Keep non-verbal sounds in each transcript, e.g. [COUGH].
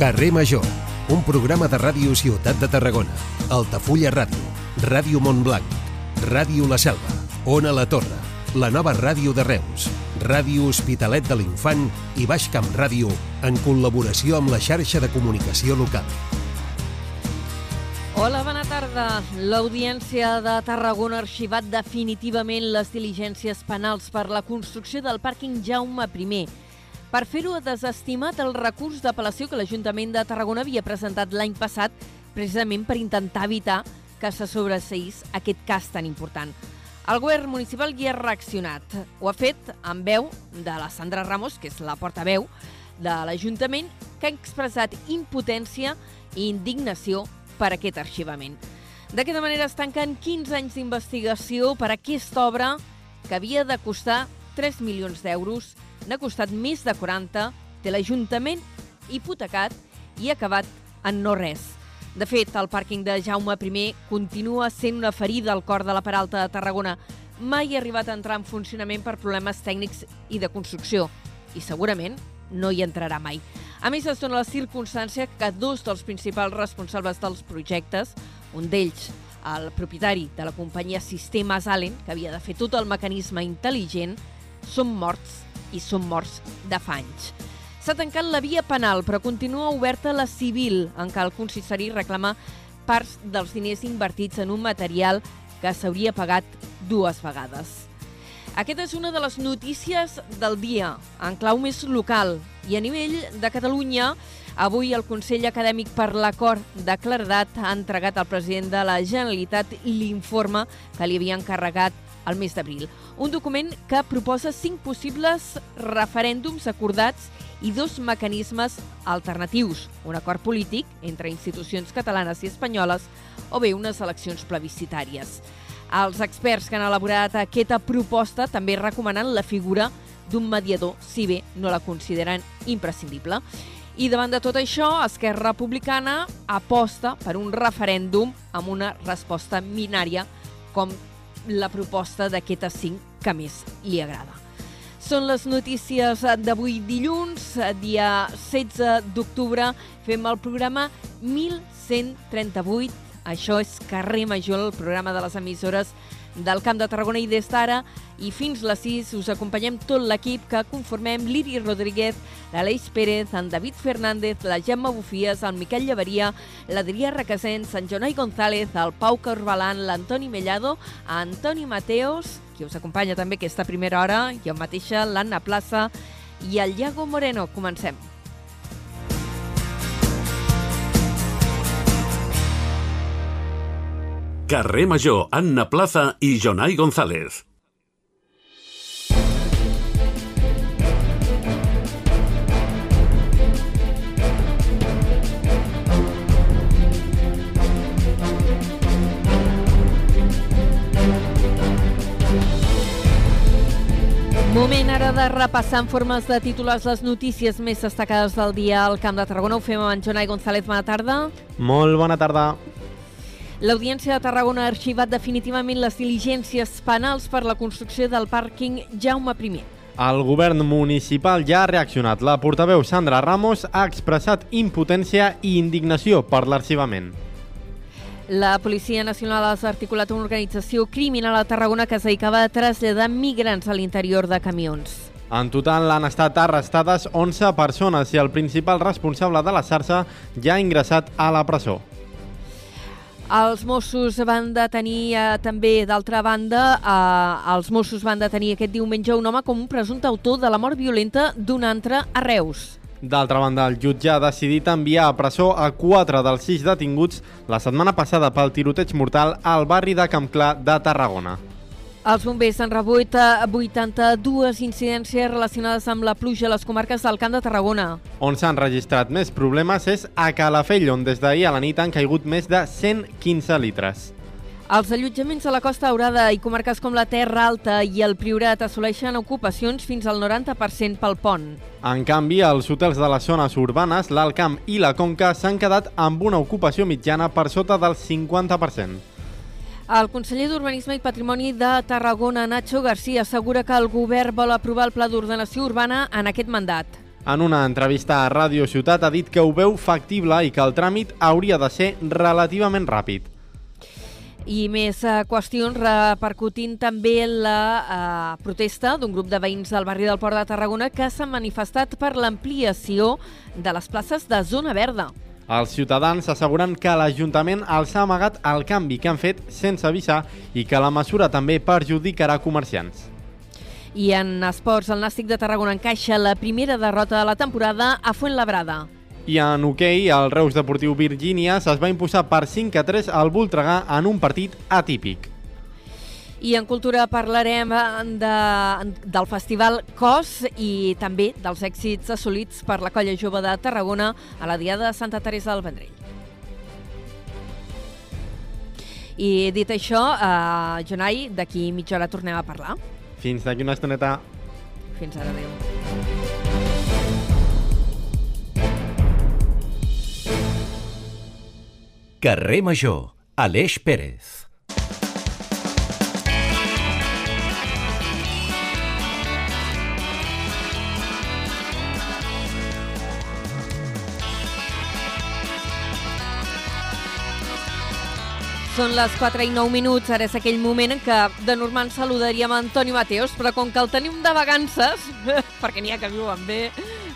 Carrer Major, un programa de ràdio Ciutat de Tarragona, Altafulla Ràdio, Ràdio Montblanc, Ràdio La Selva, Ona La Torre, la nova ràdio de Reus, Ràdio Hospitalet de l'Infant i Baix Camp Ràdio en col·laboració amb la xarxa de comunicació local. Hola, bona tarda. L'Audiència de Tarragona ha arxivat definitivament les diligències penals per la construcció del pàrquing Jaume I. Per fer-ho ha desestimat el recurs d'apel·lació que l'Ajuntament de Tarragona havia presentat l'any passat precisament per intentar evitar que se sobreseís aquest cas tan important. El govern municipal hi ha reaccionat. Ho ha fet amb veu de la Sandra Ramos, que és la portaveu de l'Ajuntament, que ha expressat impotència i indignació per aquest arxivament. D'aquesta manera es tanquen 15 anys d'investigació per aquesta obra que havia de costar 3 milions d'euros, n'ha costat més de 40, té l'Ajuntament hipotecat i ha acabat en no res. De fet, el pàrquing de Jaume I continua sent una ferida al cor de la Peralta de Tarragona. Mai ha arribat a entrar en funcionament per problemes tècnics i de construcció. I segurament no hi entrarà mai. A més, es dona la circumstància que dos dels principals responsables dels projectes, un d'ells, el propietari de la companyia Sistemes Allen, que havia de fer tot el mecanisme intel·ligent, són morts i són morts de fa anys. S'ha tancat la via penal, però continua oberta la civil, en què el consistori reclama parts dels diners invertits en un material que s'hauria pagat dues vegades. Aquesta és una de les notícies del dia, en clau més local. I a nivell de Catalunya, avui el Consell Acadèmic per l'Acord de Claredat ha entregat al president de la Generalitat l'informe que li havia encarregat al mes d'abril. Un document que proposa cinc possibles referèndums acordats i dos mecanismes alternatius, un acord polític entre institucions catalanes i espanyoles o bé unes eleccions plebiscitàries. Els experts que han elaborat aquesta proposta també recomanen la figura d'un mediador, si bé no la consideren imprescindible. I davant de tot això, Esquerra Republicana aposta per un referèndum amb una resposta minària com la proposta d'aquesta cinc que més li agrada. Són les notícies d'avui dilluns, dia 16 d'octubre. Fem el programa 1138. Això és Carrer Major, el programa de les emissores del Camp de Tarragona i des d'ara i fins les 6 us acompanyem tot l'equip que conformem l'Iri Rodríguez, l'Aleix Pérez, en David Fernández, la Gemma Bufies, el Miquel Llevaria, l'Adrià Requesens, en Jonai González, el Pau Corbalan, l'Antoni Mellado, Antoni Mateos, qui us acompanya també aquesta primera hora, jo mateixa, l'Anna Plaça i el Iago Moreno. Comencem. Carrer Major, Anna Plaza i Jonai González. Moment ara de repassar en formes de titulars les notícies més destacades del dia al Camp de Tarragona. Ho fem amb en Jonai González. Bona tarda. Molt bona tarda. L'Audiència de Tarragona ha arxivat definitivament les diligències penals per la construcció del pàrquing Jaume I. El govern municipal ja ha reaccionat. La portaveu Sandra Ramos ha expressat impotència i indignació per l'arxivament. La Policia Nacional ha desarticulat una organització criminal a Tarragona que es dedicava a traslladar migrants a l'interior de camions. En total han estat arrestades 11 persones i el principal responsable de la xarxa ja ha ingressat a la presó. Els Mossos van detenir eh, també, d'altra banda, eh, els Mossos van detenir aquest diumenge un home com un presumpte autor de la mort violenta d'un altre a Reus. D'altra banda, el jutge ha decidit enviar a presó a quatre dels sis detinguts la setmana passada pel tiroteig mortal al barri de Campclar de Tarragona. Els bombers han rebut eh, 82 incidències relacionades amb la pluja a les comarques del Camp de Tarragona. On s'han registrat més problemes és a Calafell, on des d'ahir a la nit han caigut més de 115 litres. Els allotjaments a la Costa Daurada i comarques com la Terra Alta i el Priorat assoleixen ocupacions fins al 90% pel pont. En canvi, els hotels de les zones urbanes, l'Alt Camp i la Conca s'han quedat amb una ocupació mitjana per sota del 50%. El conseller d'Urbanisme i Patrimoni de Tarragona, Nacho García, assegura que el govern vol aprovar el Pla d'Ordenació Urbana en aquest mandat. En una entrevista a Ràdio Ciutat ha dit que ho veu factible i que el tràmit hauria de ser relativament ràpid. I més eh, qüestions repercutint també la eh, protesta d'un grup de veïns del barri del Port de Tarragona que s'han manifestat per l'ampliació de les places de zona verda. Els ciutadans asseguren que l'Ajuntament els ha amagat el canvi que han fet sense avisar i que la mesura també perjudicarà comerciants. I en esports, el Nàstic de Tarragona encaixa la primera derrota de la temporada a Fuentlabrada. I en hoquei, el Reus Deportiu Virgínies es va imposar per 5 a 3 al Voltregà en un partit atípic. I en cultura parlarem eh, de, del festival COS i també dels èxits assolits per la colla jove de Tarragona a la Diada de Santa Teresa del Vendrell. I dit això, eh, Jonai, d'aquí mitja hora tornem a parlar. Fins d'aquí una estoneta. Fins ara, adéu. Carrer Major, Aleix Pérez. Són les 4 i 9 minuts, ara és aquell moment en què de normal saludaríem Antoni Mateos, però com que el tenim de vacances, [LAUGHS] perquè n'hi ha que viuen bé,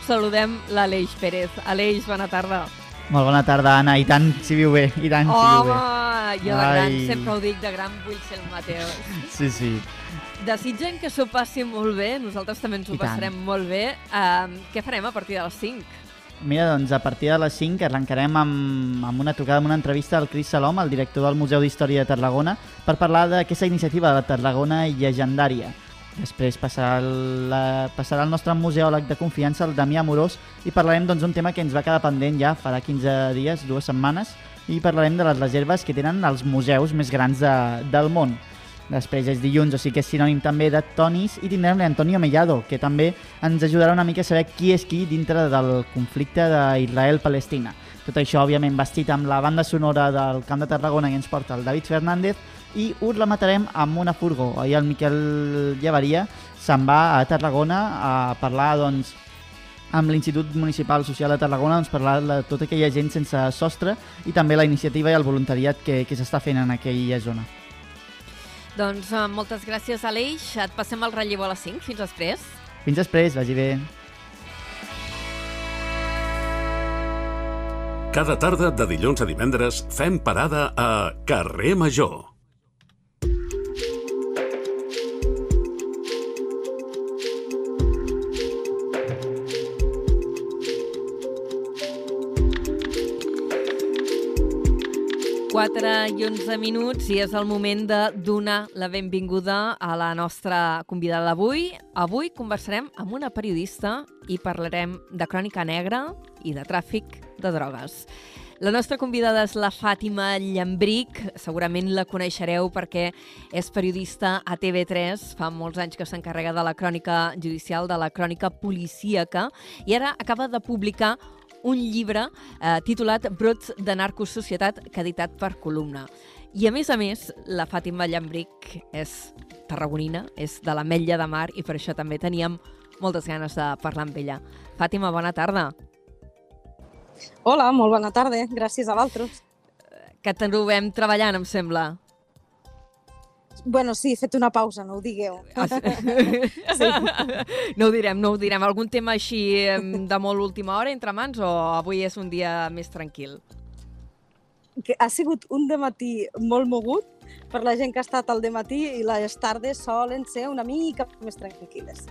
saludem l'Aleix Pérez. Aleix, bona tarda. Molt bona tarda, Anna. I tant, si viu bé, i tant, si viu Home, bé. jo de gran, Ai. sempre ho dic, de gran vull ser el Mateos. [LAUGHS] Sí, sí. Desitgem que s'ho passi molt bé, nosaltres també ens ho I tant. passarem molt bé. Uh, què farem a partir de les 5? Mira, doncs a partir de les 5 arrencarem amb, amb una trucada, amb una entrevista al Cris Salom, el director del Museu d'Història de Tarragona, per parlar d'aquesta iniciativa de la Tarragona llegendària. Després passarà la, passarà el nostre museòleg de confiança, el Damià Morós, i parlarem doncs, d'un tema que ens va quedar pendent ja farà 15 dies, dues setmanes, i parlarem de les reserves que tenen els museus més grans de, del món. Després és dilluns, o sigui que és sinònim també de tonis, i tindrem l'Antonio Mellado, que també ens ajudarà una mica a saber qui és qui dintre del conflicte d'Israel-Palestina. Tot això, òbviament, vestit amb la banda sonora del Camp de Tarragona que ens porta el David Fernández, i us la matarem amb una furgó. Ahir el Miquel Llevaria se'n va a Tarragona a parlar, doncs, amb l'Institut Municipal Social de Tarragona doncs, parlar de tota aquella gent sense sostre i també la iniciativa i el voluntariat que, que s'està fent en aquella zona. Doncs uh, moltes gràcies, Aleix. Et passem el relleu a les 5. Fins després. Fins després, vagi bé. Cada tarda de dilluns a divendres fem parada a Carrer Major. Quatre i 11 minuts i és el moment de donar la benvinguda a la nostra convidada d'avui. Avui conversarem amb una periodista i parlarem de crònica negra i de tràfic de drogues. La nostra convidada és la Fàtima Llambric, segurament la coneixereu perquè és periodista a TV3, fa molts anys que s'encarrega de la crònica judicial, de la crònica policíaca, i ara acaba de publicar un llibre eh, titulat Brots de narcosocietat, que ha editat per Columna. I a més a més, la Fàtima Llambric és tarragonina, és de l'Ametlla de Mar i per això també teníem moltes ganes de parlar amb ella. Fàtima, bona tarda. Hola, molt bona tarda. Gràcies a vosaltres. Que trobem treballant, em sembla. Bueno, sí, he fet una pausa, no ho digueu. Ah, sí. [LAUGHS] Sí. [LAUGHS] No ho direm, no ho direm. Algun tema així de molt última hora entre mans o avui és un dia més tranquil? Que ha sigut un matí molt mogut per la gent que ha estat al matí i les tardes solen ser una mica més tranquil·les.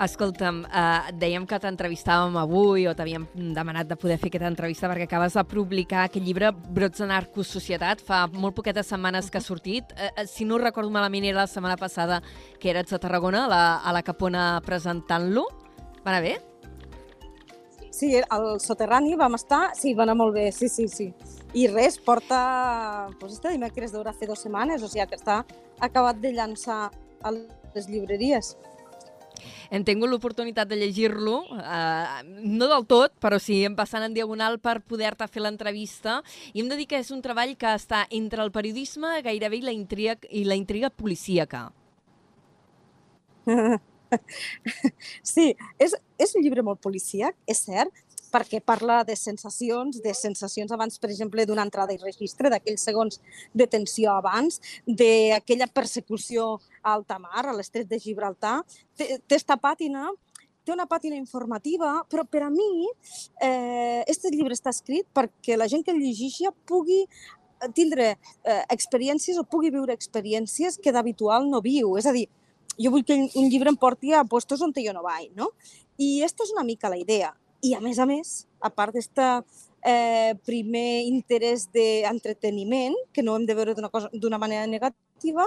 Escolta'm, eh, dèiem que t'entrevistàvem avui o t'havíem demanat de poder fer aquesta entrevista perquè acabes de publicar aquest llibre Brots de narcosocietat, fa molt poquetes setmanes que ha sortit. Eh, eh, si no recordo malament, era la setmana passada que eres a Tarragona, a la, a la Capona, presentant-lo. Va anar bé? Sí, al soterrani vam estar, sí, va anar molt bé, sí, sí, sí. I res, porta, pues este dimecres deurà fer dues setmanes, o sigui que està acabat de llançar a les llibreries. Hem tingut l'oportunitat de llegir-lo, eh, no del tot, però sí, em passant en diagonal per poder-te fer l'entrevista. I hem de dir que és un treball que està entre el periodisme gairebé i la intriga, i la intriga policíaca. [LAUGHS] sí, és, és un llibre molt policíac, és cert, perquè parla de sensacions, de sensacions abans, per exemple, d'una entrada i registre, d'aquells segons de tensió abans, d'aquella persecució a alta mar, a l'estret de Gibraltar. Té, té esta pàtina té una pàtina informativa, però per a mi eh, este llibre està escrit perquè la gent que el llegeixi pugui tindre eh, experiències o pugui viure experiències que d'habitual no viu. És a dir, jo vull que un llibre em porti a postos on jo no vaig, no? I aquesta és una mica la idea. I a més a més, a part d'este eh, primer interès d'entreteniment, que no hem de veure d'una manera negativa,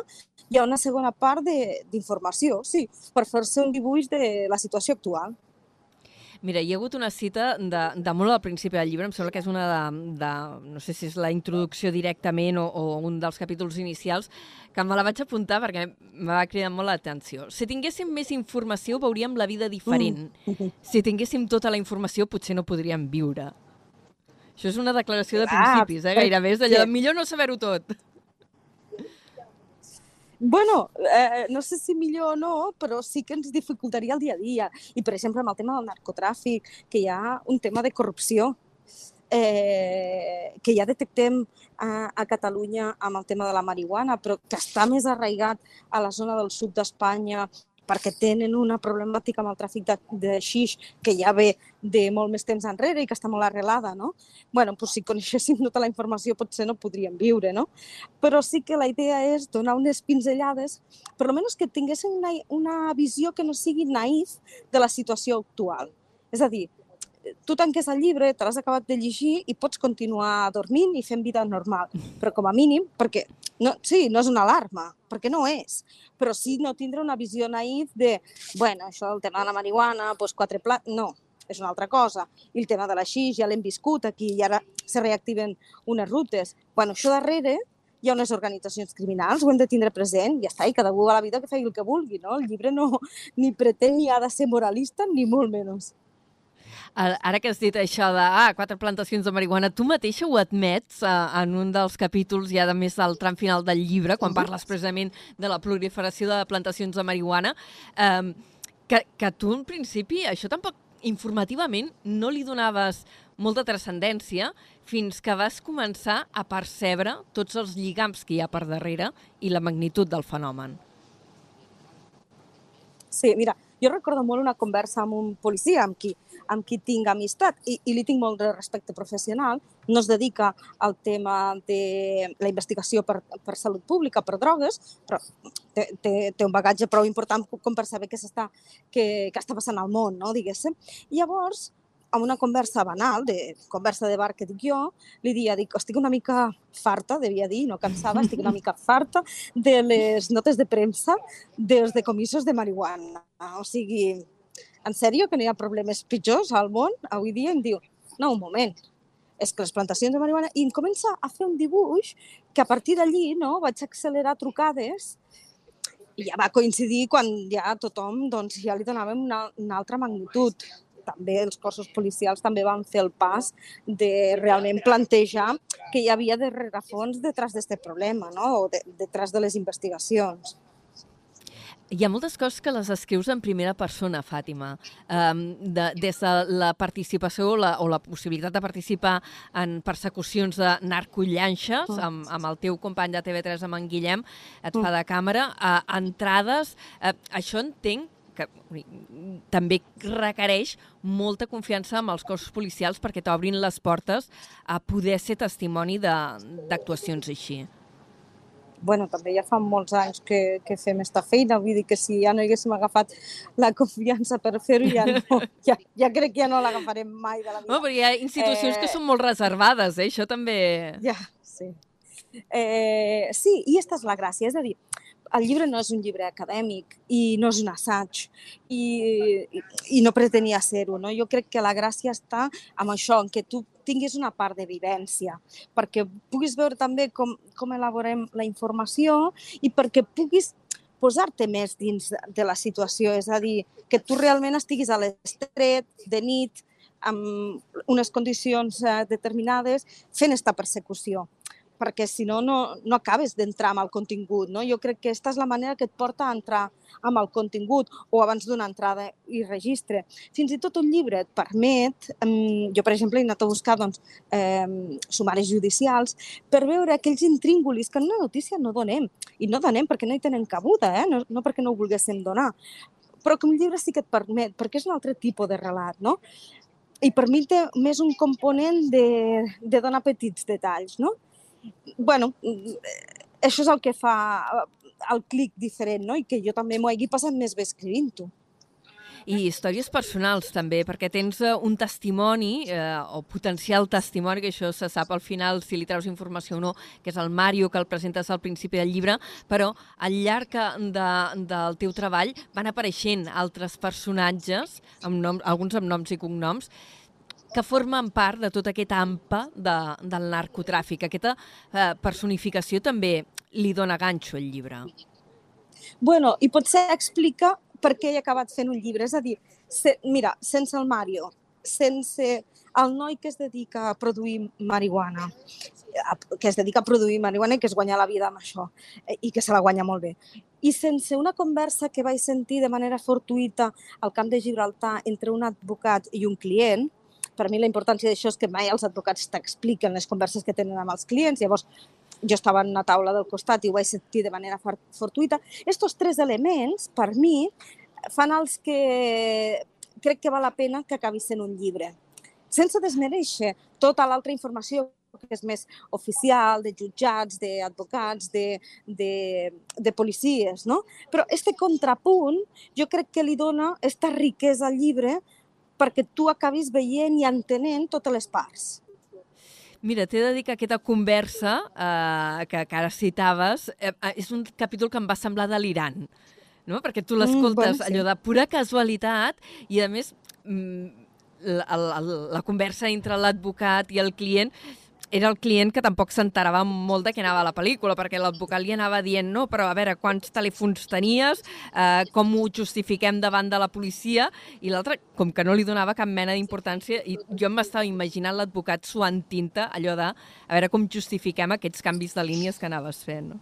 hi ha una segona part d'informació, sí, per fer-se un dibuix de la situació actual. Mira, hi ha hagut una cita de, de molt al principi del llibre, em sembla que és una de, de no sé si és la introducció directament o, o un dels capítols inicials, que me la vaig apuntar perquè me va cridar molt l'atenció. Si tinguéssim més informació, veuríem la vida diferent. Mm. [LAUGHS] Si tinguéssim tota la informació, potser no podríem viure. Això és una declaració de principis, eh? gairebé és allò de millor no saber-ho tot. Bueno, eh, no sé si millor o no, però sí que ens dificultaria el dia a dia. I, per exemple, amb el tema del narcotràfic, que hi ha un tema de corrupció eh, que ja detectem a, a Catalunya amb el tema de la marihuana, però que està més arraigat a la zona del sud d'Espanya, perquè tenen una problemàtica amb el tràfic de, de xix que ja ve de molt més temps enrere i que està molt arrelada, no? bueno, doncs si coneixéssim tota la informació potser no podríem viure, no? Però sí que la idea és donar unes pinzellades, per almenys que tinguessin una, una visió que no sigui naïf de la situació actual. És a dir, tu tanques el llibre, te l'has acabat de llegir i pots continuar dormint i fent vida normal. Però com a mínim, perquè no, sí, no és una alarma, perquè no és, però sí no tindre una visió naïf de, bueno, això, el tema de la marihuana, doncs quatre plats... No, és una altra cosa. I el tema de la xix ja l'hem viscut aquí i ara se reactiven unes rutes. Bueno, això darrere hi ha unes organitzacions criminals, ho hem de tindre present, ja està, i cada a la vida que faci el que vulgui, no? El llibre no ni pretén ni ha de ser moralista, ni molt menys. Ara que has dit això de ah, quatre plantacions de marihuana, tu mateixa ho admets uh, en un dels capítols ja de més del tram final del llibre, quan parles precisament de la proliferació de plantacions de marihuana, um, que, que tu en principi això tampoc informativament no li donaves molta transcendència fins que vas començar a percebre tots els lligams que hi ha per darrere i la magnitud del fenomen. Sí, mira, jo recordo molt una conversa amb un policia amb qui amb qui tinc amistat i, i li tinc molt de respecte professional, no es dedica al tema de la investigació per, per salut pública, per drogues, però té, té, té un bagatge prou important com per saber què, està, què, què està passant al món, no, diguéssim. Llavors, amb una conversa banal, de conversa de bar que dic jo, li dia, dic, estic una mica farta, devia dir, no cansava, estic una mica farta de les notes de premsa dels decomissos de marihuana. O sigui, en sèrio que no hi ha problemes pitjors al món? Avui dia em diu, no, un moment, és que les plantacions de marihuana... I em comença a fer un dibuix que a partir d'allí no, vaig accelerar trucades i ja va coincidir quan ja tothom doncs, ja li donàvem una, una altra magnitud. També els cossos policials també van fer el pas de realment plantejar que hi havia de rerefons detrás d'aquest problema, no? o de, detrás de les investigacions. Hi ha moltes coses que les escrius en primera persona, Fàtima. Um, de, des de la participació o la, o la possibilitat de participar en persecucions de narcollanxes oh. amb, amb el teu company de TV3, amb en Guillem, et oh. fa de càmera, a entrades... Uh, això entenc que també requereix molta confiança amb els cossos policials perquè t'obrin les portes a poder ser testimoni d'actuacions així bueno, també ja fa molts anys que, que fem esta feina, vull dir que si ja no haguéssim agafat la confiança per fer-ho, ja, no, [LAUGHS] ja, ja crec que ja no l'agafarem mai de la vida. No, però hi ha institucions eh... que són molt reservades, eh? això també... Ja, sí. Eh, sí, i aquesta és la gràcia, és a dir, el llibre no és un llibre acadèmic i no és un assaig i, i, i no pretenia ser-ho. No? Jo crec que la gràcia està amb això, en que tu tinguis una part de vivència, perquè puguis veure també com, com elaborem la informació i perquè puguis posar-te més dins de la situació, és a dir, que tu realment estiguis a l'estret, de nit, amb unes condicions eh, determinades, fent aquesta persecució perquè si no, no, no acabes d'entrar amb el contingut. No? Jo crec que aquesta és la manera que et porta a entrar amb el contingut o abans d'una entrada i registre. Fins i tot un llibre et permet, jo per exemple he anat a buscar doncs, eh, sumaris judicials per veure aquells intríngulis que en una notícia no donem. I no donem perquè no hi tenen cabuda, eh? no, no perquè no ho volguéssim donar. Però que un llibre sí que et permet, perquè és un altre tipus de relat, no? I per mi té més un component de, de donar petits detalls, no? Bueno, això és el que fa el clic diferent, no? I que jo també m'ho hagi passat més bé escrivint-ho. I històries personals també, perquè tens eh, un testimoni, eh, o potencial testimoni, que això se sap al final si li treus informació o no, que és el Mario, que el presentes al principi del llibre, però al llarg de, del teu treball van apareixent altres personatges, amb nom, alguns amb noms i cognoms, que formen part de tot aquest AMPA de, del narcotràfic. Aquesta eh, personificació també li dona ganxo al llibre. Bueno, i potser explica per què he acabat fent un llibre. És a dir, se, mira, sense el Mario, sense el noi que es dedica a produir marihuana, que es dedica a produir marihuana i que es guanya la vida amb això, eh, i que se la guanya molt bé. I sense una conversa que vaig sentir de manera fortuïta al camp de Gibraltar entre un advocat i un client, per mi la importància d'això és que mai els advocats t'expliquen les converses que tenen amb els clients, llavors jo estava en una taula del costat i ho vaig sentir de manera fortuita. Estos tres elements, per mi, fan els que crec que val la pena que acabi sent un llibre. Sense desmereixer tota l'altra informació que és més oficial, de jutjats, d'advocats, de, de, de policies, no? Però este contrapunt jo crec que li dona esta riquesa al llibre perquè tu acabis veient i entenent totes les parts. Mira, t'he de dir que aquesta conversa eh, que, que ara citaves eh, és un capítol que em va semblar delirant, no? perquè tu l'escoltes mm, bueno, sí. allò de pura casualitat i, a més, mm, la, la, la conversa entre l'advocat i el client era el client que tampoc s'enterava molt de què anava la pel·lícula, perquè l'advocat li anava dient no, però a veure, quants telèfons tenies, eh, com ho justifiquem davant de la policia, i l'altre, com que no li donava cap mena d'importància, i jo m'estava imaginant l'advocat suant tinta, allò de, a veure com justifiquem aquests canvis de línies que anaves fent. No?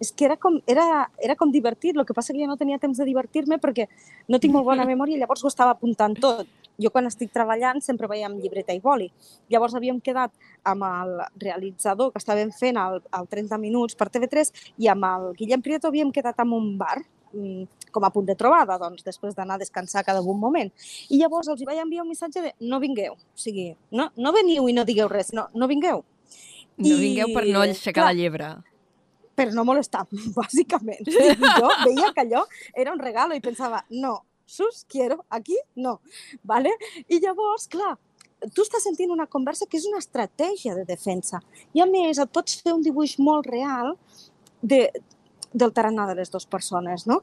és que era com, era, era com divertit, el que passa que jo no tenia temps de divertir-me perquè no tinc molt bona memòria i llavors ho estava apuntant tot. Jo quan estic treballant sempre veiem llibreta i boli. Llavors havíem quedat amb el realitzador que estàvem fent al, al 30 minuts per TV3 i amb el Guillem Prieto havíem quedat en un bar mm, com a punt de trobada, doncs, després d'anar a descansar cada un moment. I llavors els vaig enviar un missatge de no vingueu, o sigui, no, no veniu i no digueu res, no, no vingueu. No vingueu per no aixecar clar, la llebre per no molestar, [LAUGHS] bàsicament. [LAUGHS] Jo veia que allò era un regalo i pensava, no, sus, quiero, aquí, no. ¿vale? I llavors, clar, tu estàs sentint una conversa que és una estratègia de defensa. I a més, et pots fer un dibuix molt real de, del tarannà de les dues persones, no?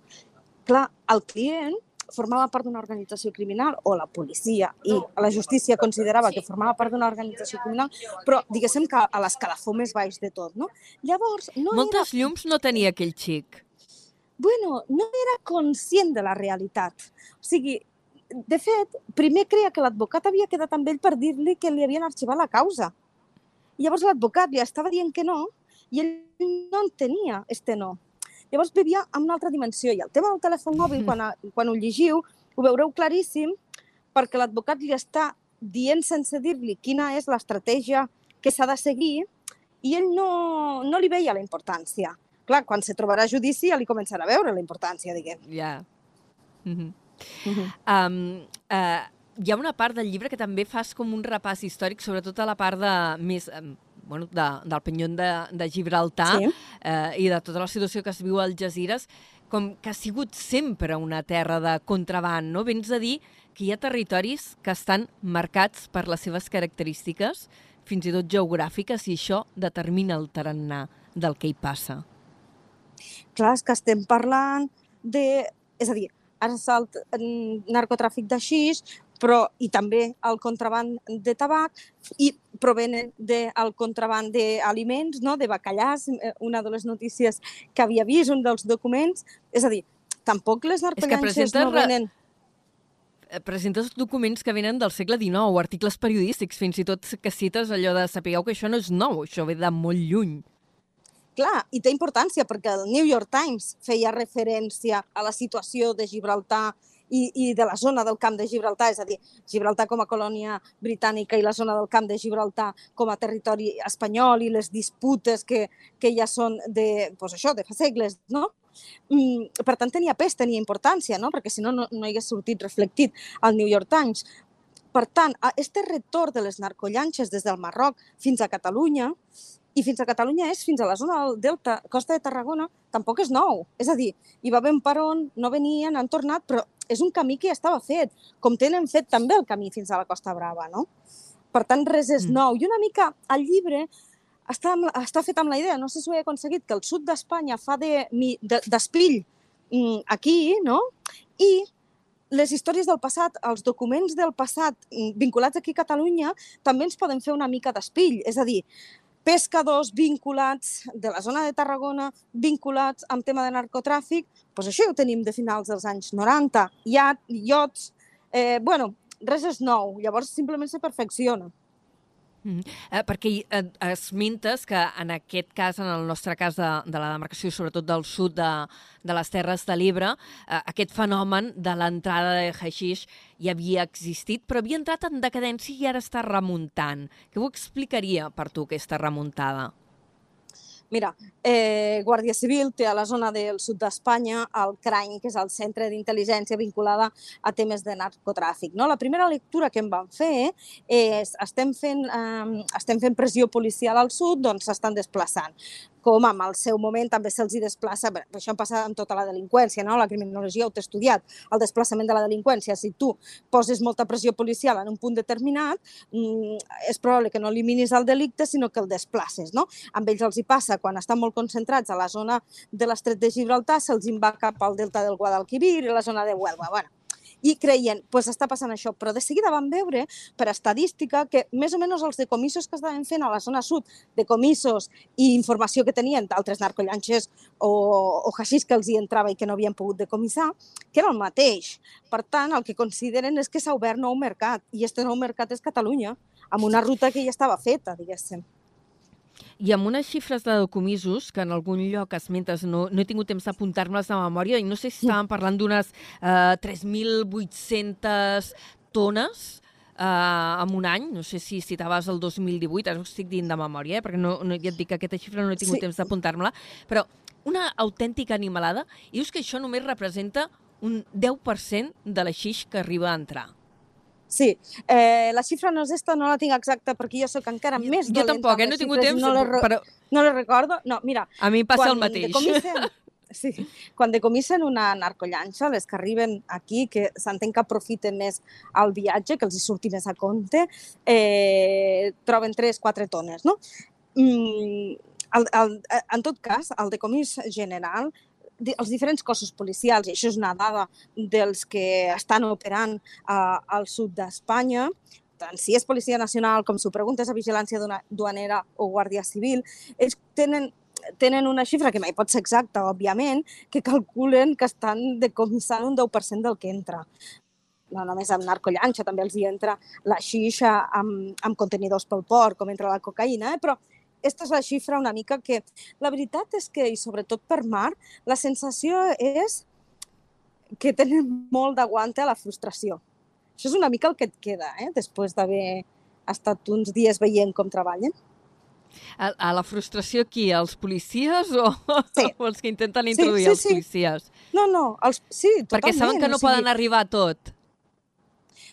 Clar, el client formava part d'una organització criminal o la policia i la justícia considerava que formava part d'una organització criminal, però diguéssim que a l'escalafó més baix de tot, no? Llavors, no Moltes era... llums no tenia aquell xic. Bueno, no era conscient de la realitat. O sigui, de fet, primer creia que l'advocat havia quedat amb ell per dir-li que li havien arxivat la causa. I llavors l'advocat li estava dient que no i ell no entenia este no. Llavors vivia en una altra dimensió. I el tema del telèfon mòbil, quan, quan ho llegiu, ho veureu claríssim perquè l'advocat li està dient sense dir-li quina és l'estratègia que s'ha de seguir i ell no, no li veia la importància. Clar, quan se trobarà judici ja li començarà a veure la importància, diguem. Ja. Yeah. Mm -hmm. Mm -hmm. um, uh, hi ha una part del llibre que també fas com un repàs històric, sobretot a la part de més... Um, bueno, de, del penyon de, de Gibraltar sí. eh, i de tota la situació que es viu al Jazires, com que ha sigut sempre una terra de contraband, no? Vens a dir que hi ha territoris que estan marcats per les seves característiques, fins i tot geogràfiques, i això determina el tarannà del que hi passa. Clar, és que estem parlant de... És a dir, ara salt narcotràfic de xix, però i també el contraband de tabac i provenen del contraband d'aliments, no? de bacallars, eh, una de les notícies que havia vist, un dels documents. És a dir, tampoc les narcollanxes no venen... eh, presentes documents que venen del segle XIX, articles periodístics, fins i tot que cites allò de sapigueu que això no és nou, això ve de molt lluny. Clar, i té importància perquè el New York Times feia referència a la situació de Gibraltar i, i de la zona del camp de Gibraltar, és a dir, Gibraltar com a colònia britànica i la zona del camp de Gibraltar com a territori espanyol i les disputes que, que ja són de, pues això, de fa segles, no? Mm, per tant, tenia pes, tenia importància, no? perquè si no, no, no hagués sortit reflectit al New York Times. Per tant, este retorn de les narcollanxes des del Marroc fins a Catalunya i fins a Catalunya és fins a la zona del Delta, Costa de Tarragona, tampoc és nou. És a dir, hi va haver un peron, no venien, han tornat, però és un camí que ja estava fet, com tenen fet també el camí fins a la Costa Brava, no? Per tant, res és mm. nou. I una mica el llibre està, amb, està fet amb la idea, no sé si ho he aconseguit, que el sud d'Espanya fa d'espill de, de, mm, aquí, no? I les històries del passat, els documents del passat mm, vinculats aquí a Catalunya, també ens poden fer una mica d'espill. És a dir, pescadors vinculats de la zona de Tarragona, vinculats amb tema de narcotràfic, doncs això ho tenim de finals dels anys 90, iat, iots, eh, bueno, res és nou, llavors simplement se perfecciona. Mm. Eh, perquè eh, esmentes que en aquest cas, en el nostre cas de, de la demarcació, sobretot del sud de, de les Terres de l'Ebre, eh, aquest fenomen de l'entrada de haixix ja havia existit, però havia entrat en decadència i ara està remuntant. Què ho explicaria per tu aquesta remuntada? Mira, eh, Guàrdia Civil té a la zona del sud d'Espanya el CRAIN, que és el centre d'intel·ligència vinculada a temes de narcotràfic. No? La primera lectura que em van fer és estem fent, eh, estem fent pressió policial al sud, doncs s'estan desplaçant com en el seu moment també se'ls desplaça, això passa amb tota la delinqüència, no? la criminologia ho té estudiat, el desplaçament de la delinqüència. Si tu poses molta pressió policial en un punt determinat, mm, és probable que no eliminis el delicte, sinó que el desplaces. No? Amb ells els hi passa, quan estan molt concentrats a la zona de l'estret de Gibraltar, se'ls va cap al delta del Guadalquivir i la zona de Huelva. Bueno, i creien, pues està passant això. Però de seguida van veure, per estadística, que més o menys els decomissos que estaven fent a la zona sud, decomissos i informació que tenien d'altres narcollanxes o, o haixís que els hi entrava i que no havien pogut decomissar, que era el mateix. Per tant, el que consideren és que s'ha obert nou mercat, i aquest nou mercat és Catalunya, amb una ruta que ja estava feta, diguéssim. I amb unes xifres de decomisos que en algun lloc esmentes, no, no he tingut temps d'apuntar-me-les de memòria, i no sé si estàvem parlant d'unes eh, 3.800 tones eh, en un any, no sé si citaves el 2018, ara ho estic dient de memòria, eh, perquè no, no, ja et dic que aquesta xifra no he tingut sí. temps d'apuntar-me-la, però una autèntica animalada, i dius que això només representa un 10% de la xix que arriba a entrar. Sí, eh, la xifra no és esta, no la tinc exacta perquè jo sóc encara jo, més dolenta. Jo tampoc, eh? no he tingut temps, no la, però... No la recordo. No, mira... A mi passa el mateix. Decomisen, [LAUGHS] sí, quan decomissen una narcollanxa, les que arriben aquí, que s'entén que aprofiten més el viatge, que els hi surti més a compte, eh, troben 3-4 tones, no? Mm, el, el, en tot cas, el decomís general els diferents cossos policials, i això és una dada dels que estan operant uh, al sud d'Espanya, tant si és Policia Nacional com si ho preguntes a Vigilància Duanera o Guàrdia Civil, ells tenen tenen una xifra que mai pot ser exacta, òbviament, que calculen que estan decomissant un 10% del que entra. No només amb narcollanxa, també els hi entra la xixa amb, amb contenidors pel port, com entra la cocaïna, eh? però aquesta és la xifra una mica que... La veritat és que, i sobretot per mar, la sensació és que tenen molt d'aguante a la frustració. Això és una mica el que et queda, eh? després d'haver estat uns dies veient com treballen. A, a la frustració qui? Els policies o, [LAUGHS] sí. o els que intenten introduir sí, sí, sí. els policies? No, no, els, sí, totalment. Perquè saben que no o sigui... poden arribar a tot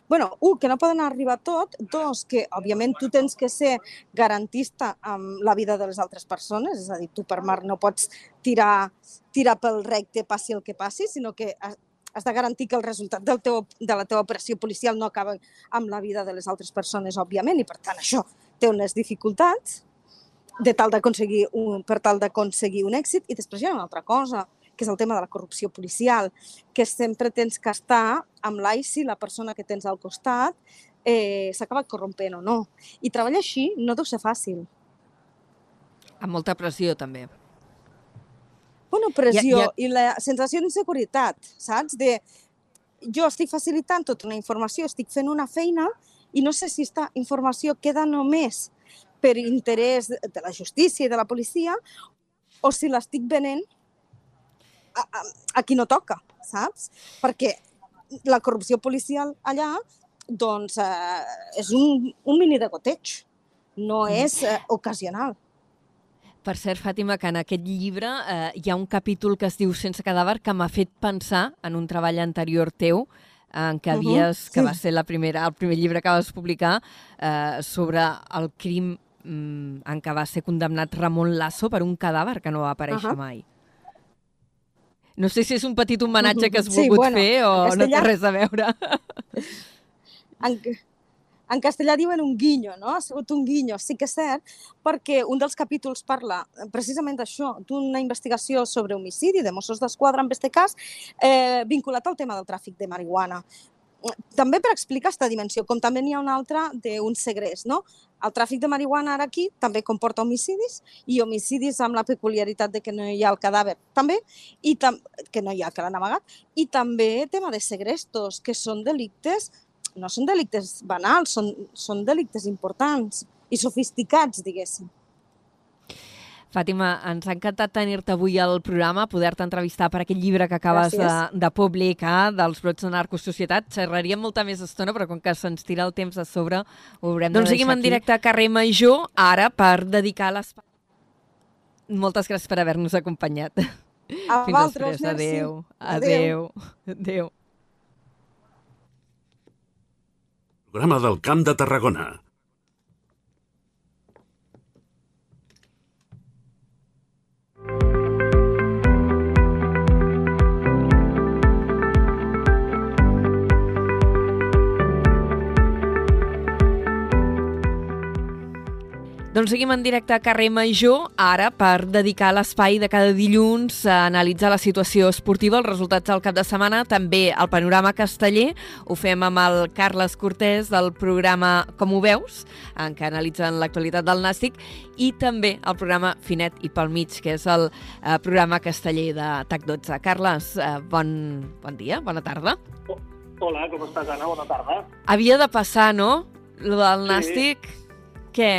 bueno, un, que no poden arribar tot, dos, que òbviament tu tens que ser garantista amb la vida de les altres persones, és a dir, tu per mar no pots tirar, tirar pel recte passi el que passi, sinó que has de garantir que el resultat del teu, de la teva operació policial no acaba amb la vida de les altres persones, òbviament, i per tant això té unes dificultats de tal d'aconseguir un, per tal d'aconseguir un èxit, i després hi ha una altra cosa, que és el tema de la corrupció policial, que sempre tens que estar amb l'AICI, la persona que tens al costat, eh, s'acaba corrompent o no. I treballar així no deu ser fàcil. Amb molta pressió, també. Bueno, pressió ja, ja... i la sensació d'inseguretat, saps? De, jo estic facilitant tota una informació, estic fent una feina i no sé si aquesta informació queda només per interès de la justícia i de la policia o si l'estic venent a, a, a qui no toca, saps? Perquè la corrupció policial allà doncs, eh, és un, un mini degoteig, no és eh, ocasional. Per cert, Fàtima, que en aquest llibre eh, hi ha un capítol que es diu Sense cadàver que m'ha fet pensar en un treball anterior teu en què havies, uh -huh, que va ser la primera, el primer llibre que vas publicar eh, sobre el crim mm, en què va ser condemnat Ramon Lasso per un cadàver que no va aparèixer uh -huh. mai. No sé si és un petit homenatge que has volgut sí, bueno, fer o castellà... no té res a veure. [LAUGHS] En, en castellà diuen un guinyo, no? Ha sigut un guinyo, sí que és cert, perquè un dels capítols parla precisament d'això, d'una investigació sobre homicidi de Mossos d'Esquadra en aquest cas, eh, vinculat al tema del tràfic de marihuana. També per explicar aquesta dimensió, com també n'hi ha una altra d'un segrest, no? El tràfic de marihuana ara aquí també comporta homicidis i homicidis amb la peculiaritat de que no hi ha el cadàver també, i tam que no hi ha que l'han amagat, i també tema de segrestos, que són delictes no són delictes banals, són, són delictes importants i sofisticats, diguéssim. Fàtima, ens ha encantat tenir-te avui al programa, poder-te entrevistar per aquest llibre que acabes de, de publicar, dels brots de narcosocietat. Xerraríem molta més estona, però com que se'ns tira el temps a sobre, ho haurem doncs de. Doncs seguim en directe a carrer Major, ara, per dedicar l'espai. Moltes gràcies per haver-nos acompanyat. A [LAUGHS] Fins vosaltres, després. Adéu. Adéu. Adéu. Adéu. Programa del Camp de Tarragona. Doncs seguim en directe a carrer Major, ara per dedicar l'espai de cada dilluns a analitzar la situació esportiva, els resultats del cap de setmana, també el panorama casteller. Ho fem amb el Carles Cortés del programa Com ho veus, en què analitzen l'actualitat del Nàstic, i també el programa Finet i pel mig, que és el eh, programa casteller de TAC12. Carles, eh, bon, bon dia, bona tarda. Hola, com estàs, Anna? Bona tarda. Havia de passar, no?, lo del sí. Nàstic. Què?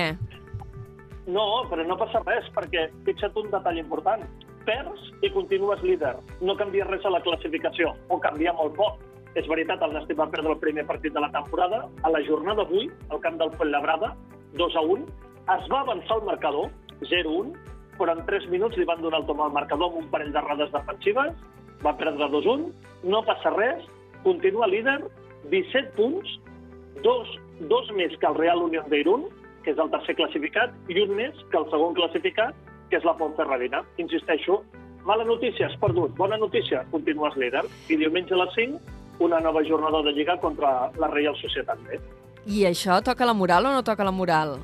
No, però no passa res, perquè fixa't un detall important. Perds i continues líder. No canvia res a la classificació, o canvia molt poc. És veritat, el Nàstic va perdre el primer partit de la temporada. A la jornada d'avui, al camp del Fuenlabrada, 2 a 1, es va avançar el marcador, 0-1, però en 3 minuts li van donar el tom al marcador amb un parell d'errades defensives, va perdre 2-1, no passa res, continua líder, 17 punts, dos, dos més que el Real Unión d'Irún, que és el tercer classificat, i un més que el segon classificat, que és la Pontferradina. Insisteixo, mala notícia, has perdut. Bona notícia, continues líder. I diumenge a les 5, una nova jornada de Lliga contra la Reial Societat B. I això toca la moral o no toca la moral?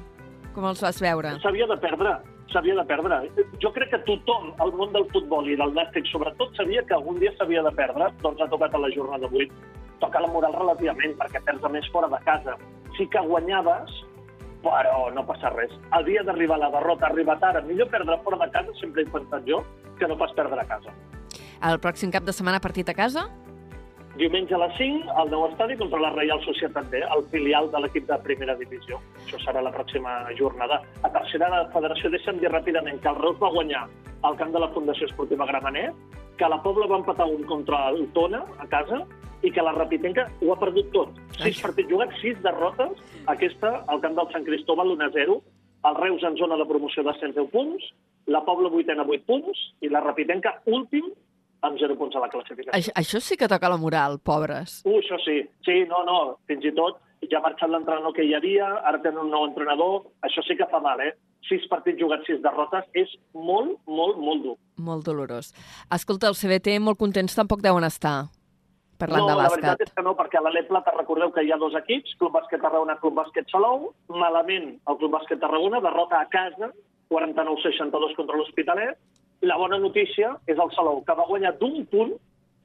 Com els vas veure? S'havia de perdre, s'havia de perdre. Jo crec que tothom, al món del futbol i del nàstic sobretot, sabia que algun dia s'havia de perdre, doncs ha tocat a la jornada 8. Toca la moral relativament, perquè perds a més fora de casa. Sí que guanyaves, però no passa res. Dia d'arribar la derrota, arriba tard, millor perdre fora de casa, sempre he pensat jo, que no pas perdre a casa. El pròxim cap de setmana partit a casa? Diumenge a les 5, al nou estadi contra la Reial Societat B, el filial de l'equip de primera divisió. Això serà la pròxima jornada. A tercera de federació, deixa'm dir ràpidament que el Reus va guanyar al camp de la Fundació Esportiva Gramenet, que la Pobla va empatar un contra el Tona a casa i que la Rapitenca ho ha perdut tot. Sis partits jugats, sis derrotes. Aquesta, al camp del Sant Cristóbal, 1-0. El Reus en zona de promoció de 110 punts, la Pobla vuitena 8 punts i la Rapitenca últim amb 0 punts a la classificació. Això, això sí que toca la moral, pobres. Uh, això sí. Sí, no, no, fins i tot ja ha marxat l'entrenador que hi havia, ara tenen un nou entrenador, això sí que fa mal, eh? Sis partits jugats, sis derrotes, és molt, molt, molt dur. Molt dolorós. Escolta, el CBT molt contents tampoc deuen estar parlant no, de bàsquet. la veritat és que no, perquè a l'Ale Plata recordeu que hi ha dos equips, Club Bàsquet Tarragona, Club Bàsquet Salou. Malament el Club Bàsquet Tarragona, derrota a casa, 49-62 contra l'Hospitalet. La bona notícia és el Salou, que va guanyar d'un punt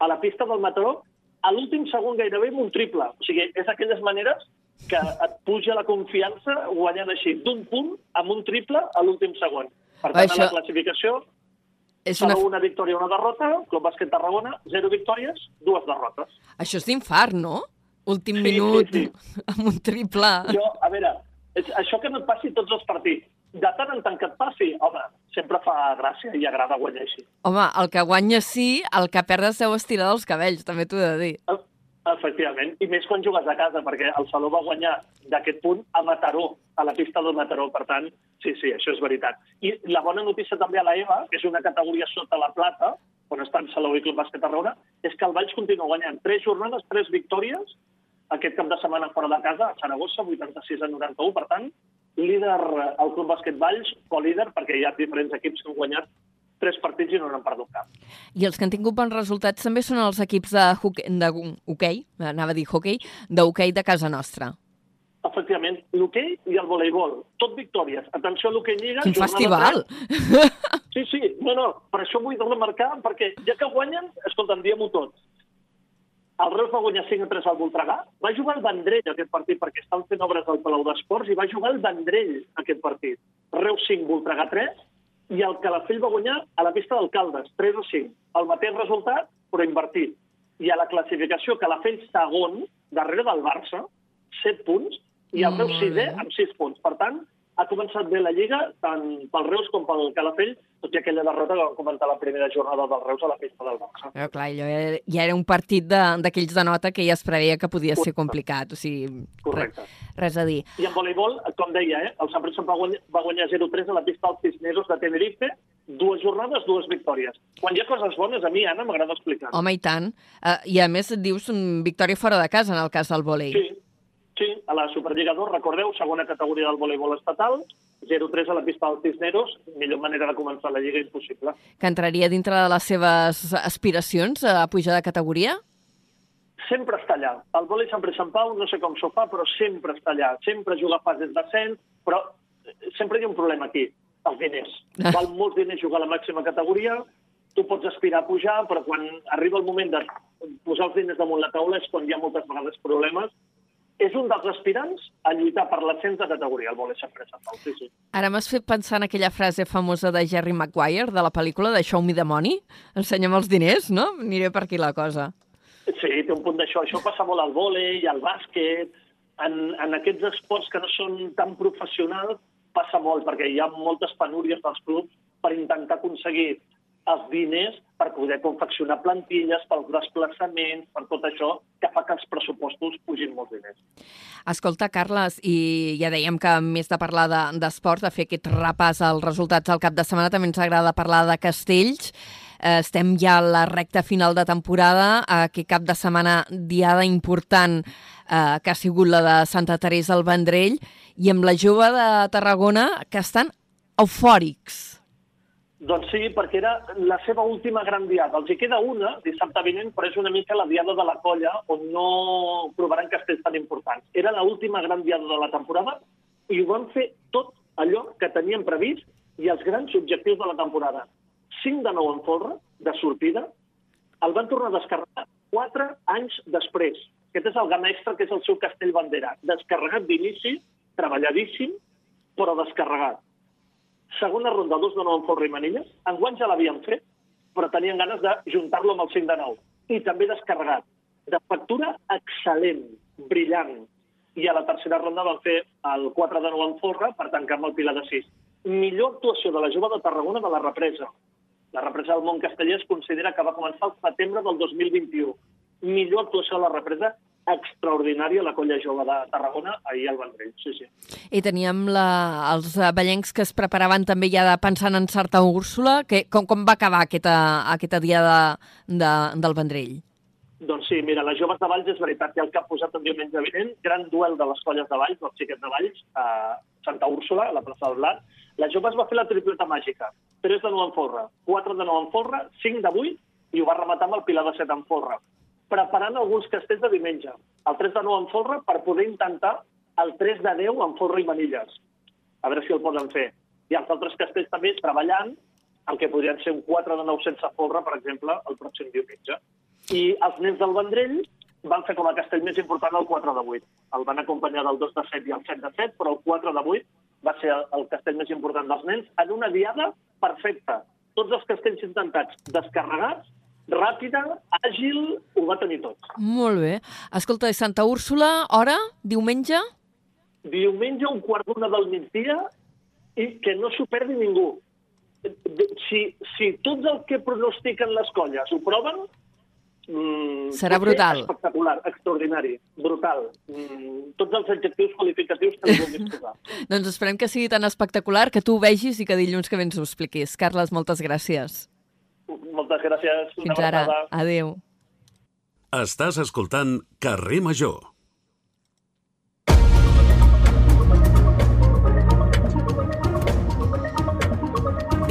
a la pista del Mataró a l'últim segon gairebé amb un triple. O sigui, és aquelles maneres que et puja la confiança guanyant així d'un punt amb un triple a l'últim segon. Per tant, Això... a la classificació És una... Una victòria, una derrota, Club Bàsquet Tarragona, zero victòries, dues derrotes. Això és d'infart, no? Últim Sí, minut, sí, [LAUGHS] amb un triple. Jo, a veure, és, això que no et passi tots els partits, de tant en tant que et passi, home, sempre fa gràcia i agrada guanyar així. Home, el que guanya sí, el que perd es deu estirar dels cabells, també t'ho he de dir. E- Efectivament, i més quan jugues a casa, perquè el Saló va guanyar d'aquest punt a Mataró, a la pista del Mataró, per tant, sí, sí, això és veritat. I la bona notícia també a la EVA, que és una categoria sota la plata, on estan Salou i Club Bàsquet Tarragona, és que el Valls continua guanyant tres jornades, tres victòries, aquest cap de setmana fora de casa, a Saragossa, 86 a 91, per tant, líder eh, el Club Bàsquet Valls, co-líder, perquè hi ha diferents equips que han guanyat tres partits i no n'han perdut cap. I els que han tingut bons resultats també són els equips de hoquei, de hoquei anava a dir hoquei, d'hoquei de casa nostra. Efectivament, l'hoquei i el voleibol, tot victòries. Atenció a l'hoquei Lliga. Quin festival! Sí, sí, no, no, per això vull remarcar, perquè ja que guanyen, escolta, diem-ho tot. El Reus va guanyar 5 a 3 al Voltregà, va jugar el Vendrell aquest partit perquè estan fent obres al Palau d'Esports i va jugar el Vendrell aquest partit. Reus 5, Voltregà 3, i el Calafell va guanyar a la pista d'Alcaldes, 3 o 5. El mateix resultat, però invertit. I a la classificació, Calafell segon, darrere del Barça, 7 punts, i el Molt sisè amb 6 punts. Per tant, ha començat bé la Lliga, tant pel Reus com pel Calafell, tot i aquella derrota que vam comentar la primera jornada del Reus a la pista del Barça. Però clar, allò era, ja era un partit de- d'aquells de, nota que ja es preveia que podia ser complicat, o sigui, Correcte. Res, res a dir. I en voleibol, com deia, eh, el Sant Prisa va guanyar, va guanyar 0-3 a la pista dels Cisneros de Tenerife, dues jornades, dues victòries. Quan hi ha coses bones, a mi, Anna, m'agrada explicar. Home, i tant. Uh, I a més dius mm, victòria fora de casa en el cas del vòlei. Sí, sí, a la Superliga 2, recordeu, segona categoria del voleibol estatal, 0-3 a la pista dels Cisneros, millor manera de començar la Lliga impossible. Que entraria dintre de les seves aspiracions a pujar de categoria? sempre està allà. El vòlei sempre Sant Pau, no sé com s'ho fa, però sempre està allà. Sempre juga a fases d'ascens, però eh, sempre hi ha un problema aquí, els diners. Val molts diners jugar a la màxima categoria, tu pots aspirar a pujar, però quan arriba el moment de posar els diners damunt la taula és quan hi ha moltes vegades problemes. És un dels aspirants a lluitar per l'ascens de categoria, el vòlei sempre sí, sí. Ara m'has fet pensar en aquella frase famosa de Jerry Maguire, de la pel·lícula de Show Me the Money. Ensenya'm els diners, no? Aniré per aquí la cosa. Sí, té un punt d'això. Això passa molt al vòlei, al bàsquet, en, en aquests esports que no són tan professionals, passa molt, perquè hi ha moltes penúries dels clubs per intentar aconseguir els diners per poder confeccionar plantilles, pels desplaçaments, per tot això, que fa que els pressupostos pugin molts diners. Escolta, Carles, i ja dèiem que més de parlar de- d'esport, de, de fer aquest repàs als resultats al cap de setmana, també ens agrada parlar de castells. Eh, estem ja a la recta final de temporada, aquest cap de setmana diada important eh, que ha sigut la de Santa Teresa al Vendrell, i amb la jove de Tarragona que estan eufòrics. Doncs sí, perquè era la seva última gran diada. Els hi queda una, dissabte vinent, però és una mica la diada de la colla, on no provaran castells tan importants. Era la última gran diada de la temporada i ho van fer tot allò que tenien previst i els grans objectius de la temporada. 5 de nou en folre, de sortida, el van tornar a descarregar 4 anys després. Aquest és el gana extra, que és el seu castell bandera. Descarregat d'inici, treballadíssim, però descarregat segona ronda, dos de nou en Forra i Manilles. Enguany ja l'havien fet, però tenien ganes de juntar-lo amb el 5 de nou. I també descarregat. De factura excel·lent, brillant. I a la tercera ronda van fer el 4 de nou en Forra per tancar amb el Pilar de 6. Millor actuació de la jove de Tarragona de la represa. La represa del món casteller es considera que va començar el setembre del 2021. Millor actuació de la represa extraordinària la colla jove de Tarragona ahir al Vendrell. Sí, sí. I teníem la, els ballencs que es preparaven també ja de, pensant en Sarta Úrsula. Que, com, com va acabar aquesta, aquesta diada de, del Vendrell? Doncs sí, mira, les joves de Valls és veritat que el ha posat el diumenge vinent, gran duel de les colles de Valls, dels xiquets de Valls, a Santa Úrsula, a la plaça del Blat. La jove es va fer la tripleta màgica. 3 de nou en folre, 4 de nou en folre, 5 de 8 i ho va rematar amb el Pilar de 7 en folre. Preparant alguns castells de diumenge. El 3 de nou en folre per poder intentar el 3 de 10 en folre i manilles. A veure si el poden fer. I els altres castells també treballant el que podrien ser un 4 de 9 sense folre, per exemple, el pròxim diumenge. I els nens del Vendrell van fer com a castell més important el 4 de 8. El van acompanyar del 2 de 7 i el 7 de 7, però el 4 de 8 va ser el castell més important dels nens en una diada perfecta. tots els castells intentats descarregats, ràpida, àgil, ho va tenir tot. Molt bé. Escolta, Santa Úrsula, hora? Diumenge? Diumenge, un quart d'una del migdia, i que no s'ho perdi ningú. Si, si tots el que pronostiquen les colles ho proven, Mm, Serà brutal. Espectacular, extraordinari, brutal. Mm, tots els adjectius qualificatius que li vulguis posar. [LAUGHS] doncs esperem que sigui tan espectacular que tu ho vegis i que dilluns que vens ho expliquis. Carles, moltes gràcies. Moltes gràcies. Fins ara. Adéu. Estàs escoltant Carrer Major.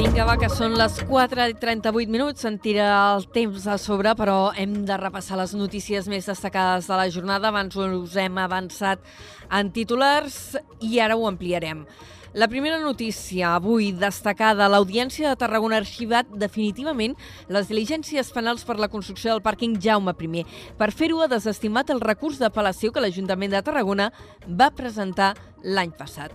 Vinga, va, que són les 4 i 38 minuts. Se'n tira el temps a sobre, però hem de repassar les notícies més destacades de la jornada. Abans us hem avançat en titulars i ara ho ampliarem. La primera notícia avui destacada, l'Audiència de Tarragona ha arxivat definitivament les diligències penals per la construcció del pàrquing Jaume I. Per fer-ho ha desestimat el recurs d'apel·lació que l'Ajuntament de Tarragona va presentar l'any passat.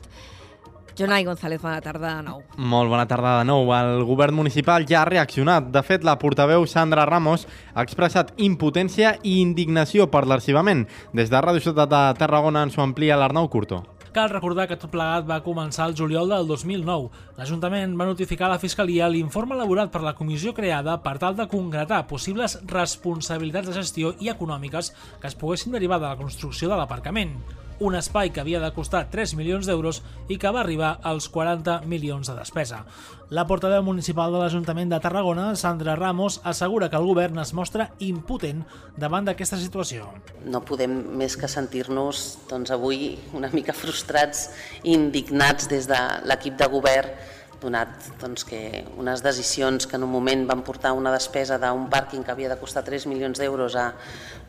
Jonai González, bona tarda de nou. Molt bona tarda de nou. El govern municipal ja ha reaccionat. De fet, la portaveu Sandra Ramos ha expressat impotència i indignació per l'arxivament. Des de Ràdio Ciutat de Tarragona ens ho amplia l'Arnau Curto. Cal recordar que tot plegat va començar el juliol del 2009. L'Ajuntament va notificar a la Fiscalia l'informe elaborat per la comissió creada per tal de concretar possibles responsabilitats de gestió i econòmiques que es poguessin derivar de la construcció de l'aparcament un espai que havia de costar 3 milions d'euros i que va arribar als 40 milions de despesa. La portaveu municipal de l'Ajuntament de Tarragona, Sandra Ramos, assegura que el govern es mostra impotent davant d'aquesta situació. No podem més que sentir-nos doncs, avui una mica frustrats i indignats des de l'equip de govern donat doncs, que unes decisions que en un moment van portar una despesa d'un pàrquing que havia de costar 3 milions d'euros a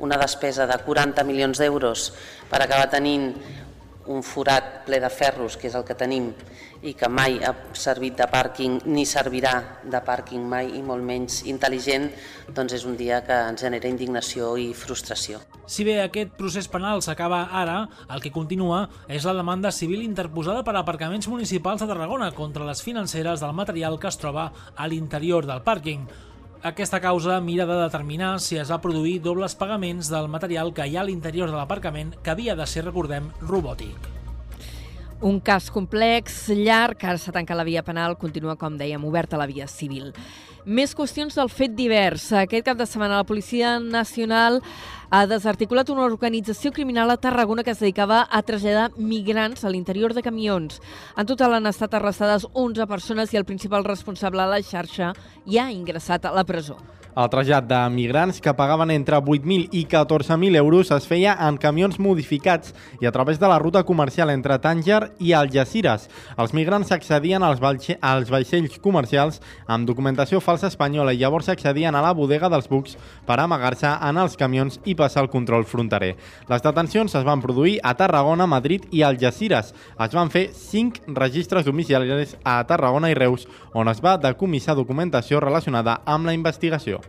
una despesa de 40 milions d'euros per acabar tenint un forat ple de ferros, que és el que tenim, i que mai ha servit de pàrquing ni servirà de pàrquing mai i molt menys intel·ligent, doncs és un dia que ens genera indignació i frustració. Si bé aquest procés penal s'acaba ara, el que continua és la demanda civil interposada per aparcaments municipals de Tarragona contra les financeres del material que es troba a l'interior del pàrquing. Aquesta causa mira de determinar si es va produir dobles pagaments del material que hi ha a l'interior de l'aparcament que havia de ser, recordem, robòtic. Un cas complex, llarg, ara s'ha tancat la via penal, continua, com dèiem, oberta la via civil. Més qüestions del fet divers. Aquest cap de setmana la Policia Nacional ha desarticulat una organització criminal a Tarragona que es dedicava a traslladar migrants a l'interior de camions. En total han estat arrestades 11 persones i el principal responsable de la xarxa ja ha ingressat a la presó. El trasllat de migrants que pagaven entre 8.000 i 14.000 euros es feia en camions modificats i a través de la ruta comercial entre Tànger i Algeciras. Els migrants accedien als, als vaixells comercials amb documentació falsa espanyola i llavors accedien a la bodega dels bucs per amagar-se en els camions i passar el control fronterer. Les detencions es van produir a Tarragona, Madrid i Algeciras. Es van fer 5 registres domiciliaris a Tarragona i Reus on es va decomissar documentació relacionada amb la investigació.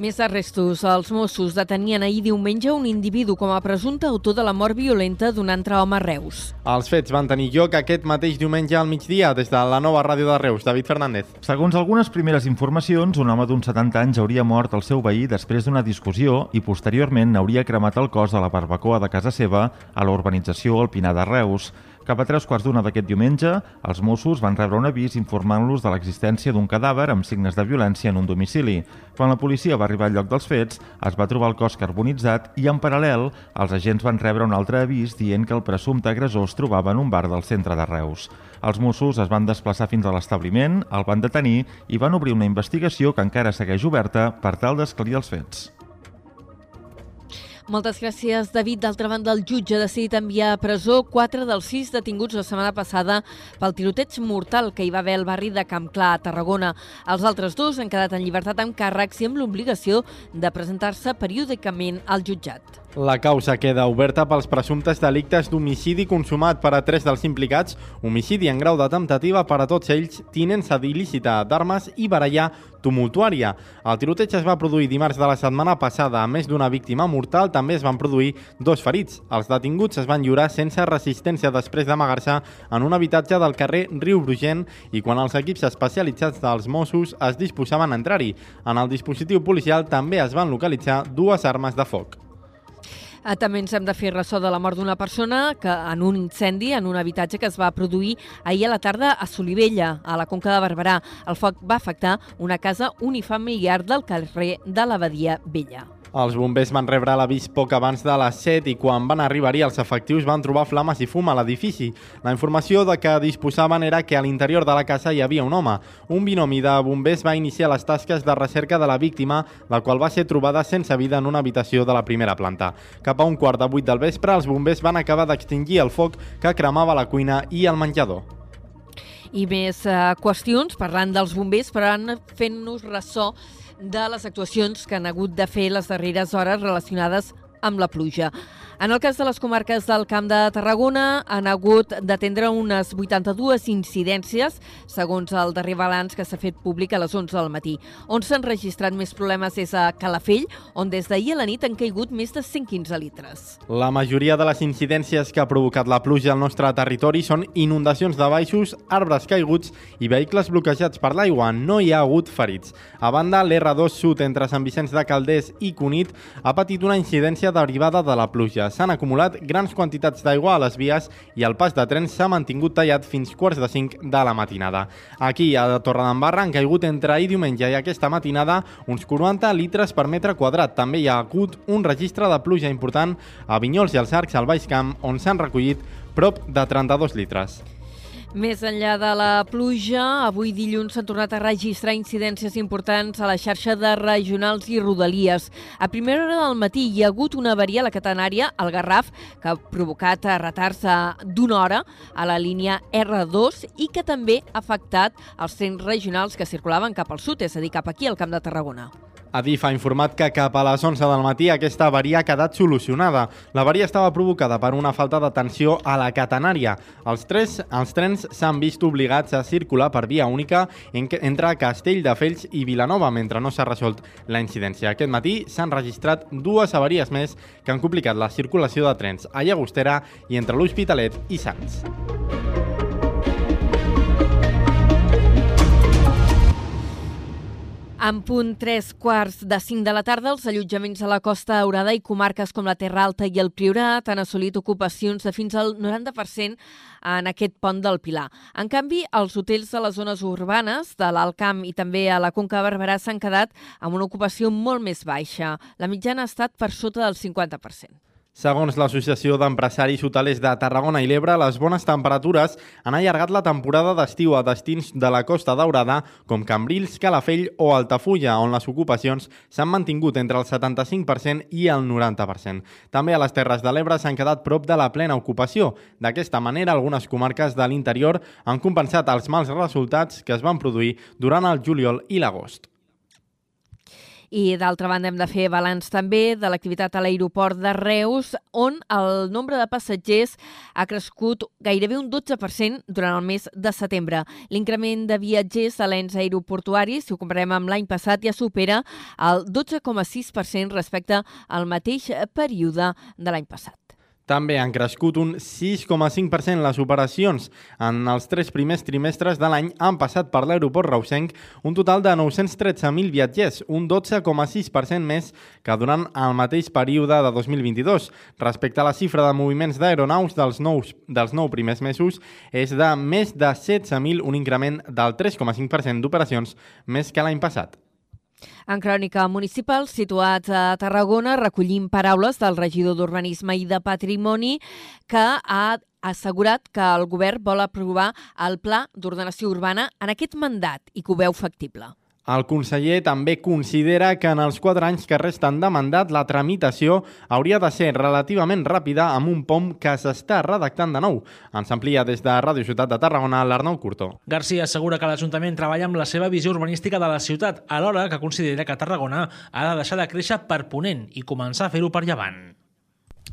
Més arrestos. Els Mossos detenien ahir diumenge un individu com a presumpte autor de la mort violenta d'un altre home a Reus. Els fets van tenir lloc aquest mateix diumenge al migdia des de la nova ràdio de Reus. David Fernández. Segons algunes primeres informacions, un home d'uns 70 anys hauria mort el seu veí després d'una discussió i posteriorment hauria cremat el cos de la barbacoa de casa seva a la urbanització Alpinar de Reus. Cap a tres quarts d'una d'aquest diumenge, els Mossos van rebre un avís informant-los de l'existència d'un cadàver amb signes de violència en un domicili. Quan la policia va arribar al lloc dels fets, es va trobar el cos carbonitzat i, en paral·lel, els agents van rebre un altre avís dient que el presumpte agressor es trobava en un bar del centre de Reus. Els Mossos es van desplaçar fins a l'establiment, el van detenir i van obrir una investigació que encara segueix oberta per tal d'esclarir els fets. Moltes gràcies, David. D'altra banda, el jutge ha decidit enviar a presó quatre dels sis detinguts la setmana passada pel tiroteig mortal que hi va haver al barri de Camp Clar, a Tarragona. Els altres dos han quedat en llibertat amb càrrecs i amb l'obligació de presentar-se periòdicament al jutjat. La causa queda oberta pels presumptes delictes d'homicidi consumat per a tres dels implicats, homicidi en grau de temptativa per a tots ells, tinença il·lícita d'armes i barallar tumultuària. El tiroteig es va produir dimarts de la setmana passada. A més d'una víctima mortal, també es van produir dos ferits. Els detinguts es van lliurar sense resistència després d'amagar-se en un habitatge del carrer Riu Brugent i quan els equips especialitzats dels Mossos es disposaven a entrar-hi. En el dispositiu policial també es van localitzar dues armes de foc. Eh, també ens hem de fer ressò de la mort d'una persona que en un incendi en un habitatge que es va produir ahir a la tarda a Solivella, a la Conca de Barberà. El foc va afectar una casa unifamiliar del carrer de l'Abadia Vella. Els bombers van rebre l'avís poc abans de les 7 i quan van arribar-hi els efectius van trobar flames i fum a l'edifici. La informació de què disposaven era que a l'interior de la casa hi havia un home. Un binomi de bombers va iniciar les tasques de recerca de la víctima, la qual va ser trobada sense vida en una habitació de la primera planta. Cap a un quart de vuit del vespre, els bombers van acabar d'extingir el foc que cremava la cuina i el menjador i més eh, qüestions, parlant dels bombers, però fent-nos ressò de les actuacions que han hagut de fer les darreres hores relacionades amb la pluja. En el cas de les comarques del Camp de Tarragona han hagut d'atendre unes 82 incidències, segons el darrer balanç que s'ha fet públic a les 11 del matí. On s'han registrat més problemes és a Calafell, on des d'ahir a la nit han caigut més de 115 litres. La majoria de les incidències que ha provocat la pluja al nostre territori són inundacions de baixos, arbres caiguts i vehicles bloquejats per l'aigua. No hi ha hagut ferits. A banda, l'R2 Sud entre Sant Vicenç de Calders i Cunit ha patit una incidència derivada de la pluja s'han acumulat grans quantitats d'aigua a les vies i el pas de trens s'ha mantingut tallat fins quarts de 5 de la matinada. Aquí, a Torredembarra, han caigut entre ahir diumenge i aquesta matinada uns 40 litres per metre quadrat. També hi ha hagut un registre de pluja important a Vinyols i els Arcs al Baix Camp, on s'han recollit prop de 32 litres. Més enllà de la pluja, avui dilluns s'han tornat a registrar incidències importants a la xarxa de regionals i rodalies. A primera hora del matí hi ha hagut una avaria a la catenària, al Garraf, que ha provocat retards d'una hora a la línia R2 i que també ha afectat els trens regionals que circulaven cap al sud, és a dir, cap aquí, al Camp de Tarragona. Adif ha informat que cap a les 11 del matí aquesta avaria ha quedat solucionada. L'avaria estava provocada per una falta de tensió a la catenària. Els, tres, els trens s'han vist obligats a circular per via única entre Castelldefels i Vilanova mentre no s'ha resolt la incidència. Aquest matí s'han registrat dues avaries més que han complicat la circulació de trens a Llagostera i entre l'Hospitalet i Sants. En punt 3 quarts de 5 de la tarda, els allotjaments a la Costa Daurada i comarques com la Terra Alta i el Priorat han assolit ocupacions de fins al 90% en aquest pont del Pilar. En canvi, els hotels de les zones urbanes, de l'Alt Camp i també a la Conca Barberà s'han quedat amb una ocupació molt més baixa. La mitjana ha estat per sota del 50%. Segons l'Associació d'Empresaris Hotelers de Tarragona i l'Ebre, les bones temperatures han allargat la temporada d'estiu a destins de la Costa Daurada com Cambrils, Calafell o Altafulla, on les ocupacions s'han mantingut entre el 75% i el 90%. També a les Terres de l'Ebre s'han quedat prop de la plena ocupació. D'aquesta manera, algunes comarques de l'interior han compensat els mals resultats que es van produir durant el juliol i l'agost. I d'altra banda hem de fer balanç també de l'activitat a l'aeroport de Reus, on el nombre de passatgers ha crescut gairebé un 12% durant el mes de setembre. L'increment de viatgers a l'ens aeroportuaris, si ho comparem amb l'any passat, ja supera el 12,6% respecte al mateix període de l'any passat. També han crescut un 6,5% les operacions. En els tres primers trimestres de l'any han passat per l'aeroport reusenc un total de 913.000 viatgers, un 12,6% més que durant el mateix període de 2022. Respecte a la xifra de moviments d'aeronaus dels, nous, dels nou primers mesos, és de més de 16.000, un increment del 3,5% d'operacions més que l'any passat. En Crònica Municipal, situats a Tarragona, recollim paraules del regidor d'Urbanisme i de Patrimoni que ha assegurat que el govern vol aprovar el Pla d'Ordenació Urbana en aquest mandat i que ho veu factible. El conseller també considera que en els quatre anys que resten de mandat la tramitació hauria de ser relativament ràpida amb un POM que s'està redactant de nou. Ens amplia des de Ràdio Ciutat de Tarragona l'Arnau Curto. Garcia assegura que l'Ajuntament treballa amb la seva visió urbanística de la ciutat, alhora que considera que Tarragona ha de deixar de créixer per ponent i començar a fer-ho per llevant.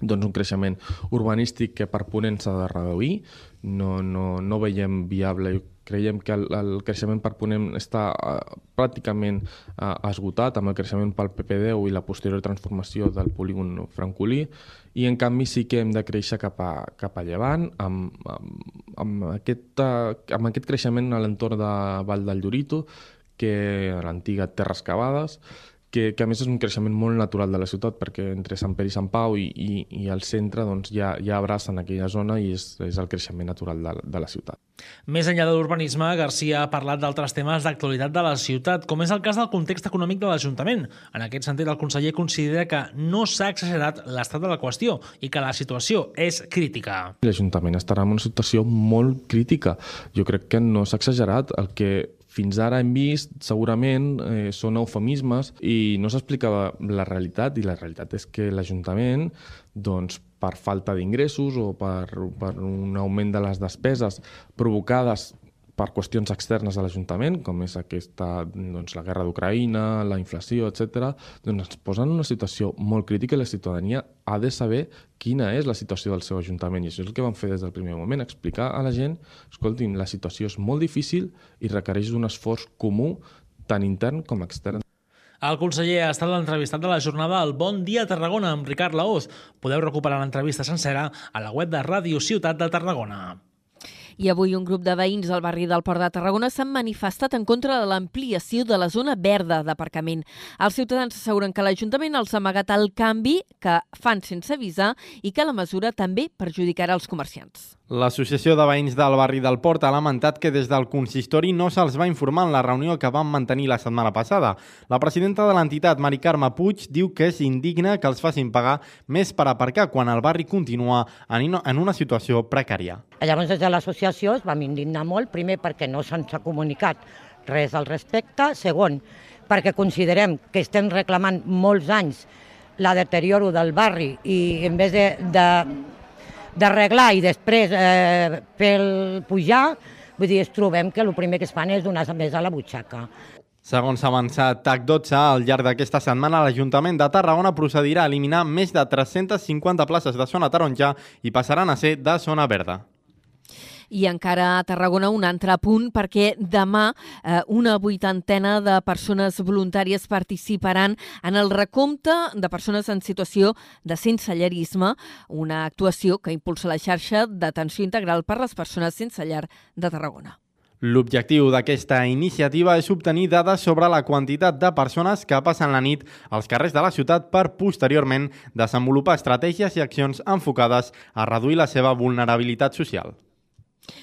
doncs un creixement urbanístic que per ponent s'ha de reduir, no, no, no veiem viable. Creiem que el, el creixement per ponent està uh, pràcticament uh, esgotat amb el creixement pel PP10 i la posterior transformació del polígon francolí. I en canvi sí que hem de créixer cap a, cap a llevant amb, amb, amb, aquest, uh, amb aquest creixement a l'entorn de Vall del Llorito que l'antiga Terres Cavades que, que a més és un creixement molt natural de la ciutat perquè entre Sant Pere i Sant Pau i, i, i el centre doncs, ja, ja abracen aquella zona i és, és el creixement natural de, de la ciutat. Més enllà de l'urbanisme, Garcia ha parlat d'altres temes d'actualitat de la ciutat, com és el cas del context econòmic de l'Ajuntament. En aquest sentit, el conseller considera que no s'ha exagerat l'estat de la qüestió i que la situació és crítica. L'Ajuntament estarà en una situació molt crítica. Jo crec que no s'ha exagerat. El que fins ara hem vist, segurament, eh, són eufemismes i no s'explicava la realitat i la realitat és que l'Ajuntament, doncs, per falta d'ingressos o per, per un augment de les despeses provocades per qüestions externes a l'Ajuntament, com és aquesta, doncs, la guerra d'Ucraïna, la inflació, etc., doncs ens posen en una situació molt crítica i la ciutadania ha de saber quina és la situació del seu Ajuntament. I això és el que vam fer des del primer moment, explicar a la gent, escoltin, la situació és molt difícil i requereix un esforç comú tant intern com extern. El conseller ha estat l'entrevistat de la jornada al Bon Dia Tarragona amb Ricard Laoz. Podeu recuperar l'entrevista sencera a la web de Ràdio Ciutat de Tarragona. I avui un grup de veïns al barri del Port de Tarragona s'han manifestat en contra de l'ampliació de la zona verda d'aparcament. Els ciutadans asseguren que l'Ajuntament els ha amagat el canvi que fan sense avisar i que la mesura també perjudicarà els comerciants. L'Associació de Veïns del barri del Port ha lamentat que des del consistori no se'ls va informar en la reunió que van mantenir la setmana passada. La presidenta de l'entitat, Mari Carme Puig, diu que és indigne que els facin pagar més per aparcar quan el barri continua en una situació precària. Llavors, des de l'associació es vam indignar molt, primer perquè no se'ns ha comunicat res al respecte, segon, perquè considerem que estem reclamant molts anys la deterioro del barri i en vez de, de d'arreglar i després eh, pel pujar, vull dir, es trobem que el primer que es fan és donar més a la butxaca. Segons s'ha avançat TAC12, al llarg d'aquesta setmana l'Ajuntament de Tarragona procedirà a eliminar més de 350 places de zona taronja i passaran a ser de zona verda. I encara a Tarragona un altre punt perquè demà eh, una vuitantena de persones voluntàries participaran en el recompte de persones en situació de sensellerisme, una actuació que impulsa la xarxa d'atenció integral per les persones sense llar de Tarragona. L'objectiu d'aquesta iniciativa és obtenir dades sobre la quantitat de persones que passen la nit als carrers de la ciutat per posteriorment desenvolupar estratègies i accions enfocades a reduir la seva vulnerabilitat social.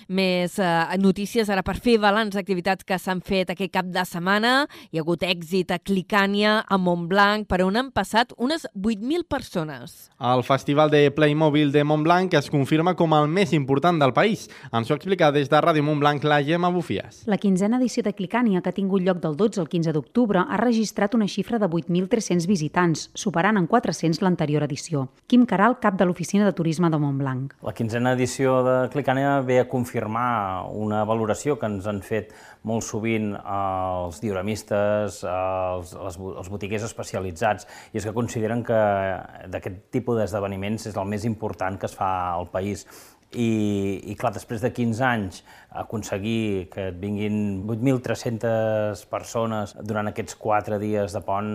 Més eh, notícies ara per fer balanç d'activitats que s'han fet aquest cap de setmana. Hi ha hagut èxit a Clicània, a Montblanc, per on han passat unes 8.000 persones. El Festival de Playmobil de Montblanc es confirma com el més important del país. Ens ho explica des de Ràdio Montblanc la Gemma Bufies. La quinzena edició de Clicània, que ha tingut lloc del 12 al 15 d'octubre, ha registrat una xifra de 8.300 visitants, superant en 400 l'anterior edició. Quim Caral, cap de l'Oficina de Turisme de Montblanc. La quinzena edició de Clicània ve a confirmar una valoració que ens han fet molt sovint els dioramistes, els, els, els botiguers especialitzats, i és que consideren que d'aquest tipus d'esdeveniments és el més important que es fa al país. I, i clar, després de 15 anys, aconseguir que et vinguin 8.300 persones durant aquests 4 dies de pont,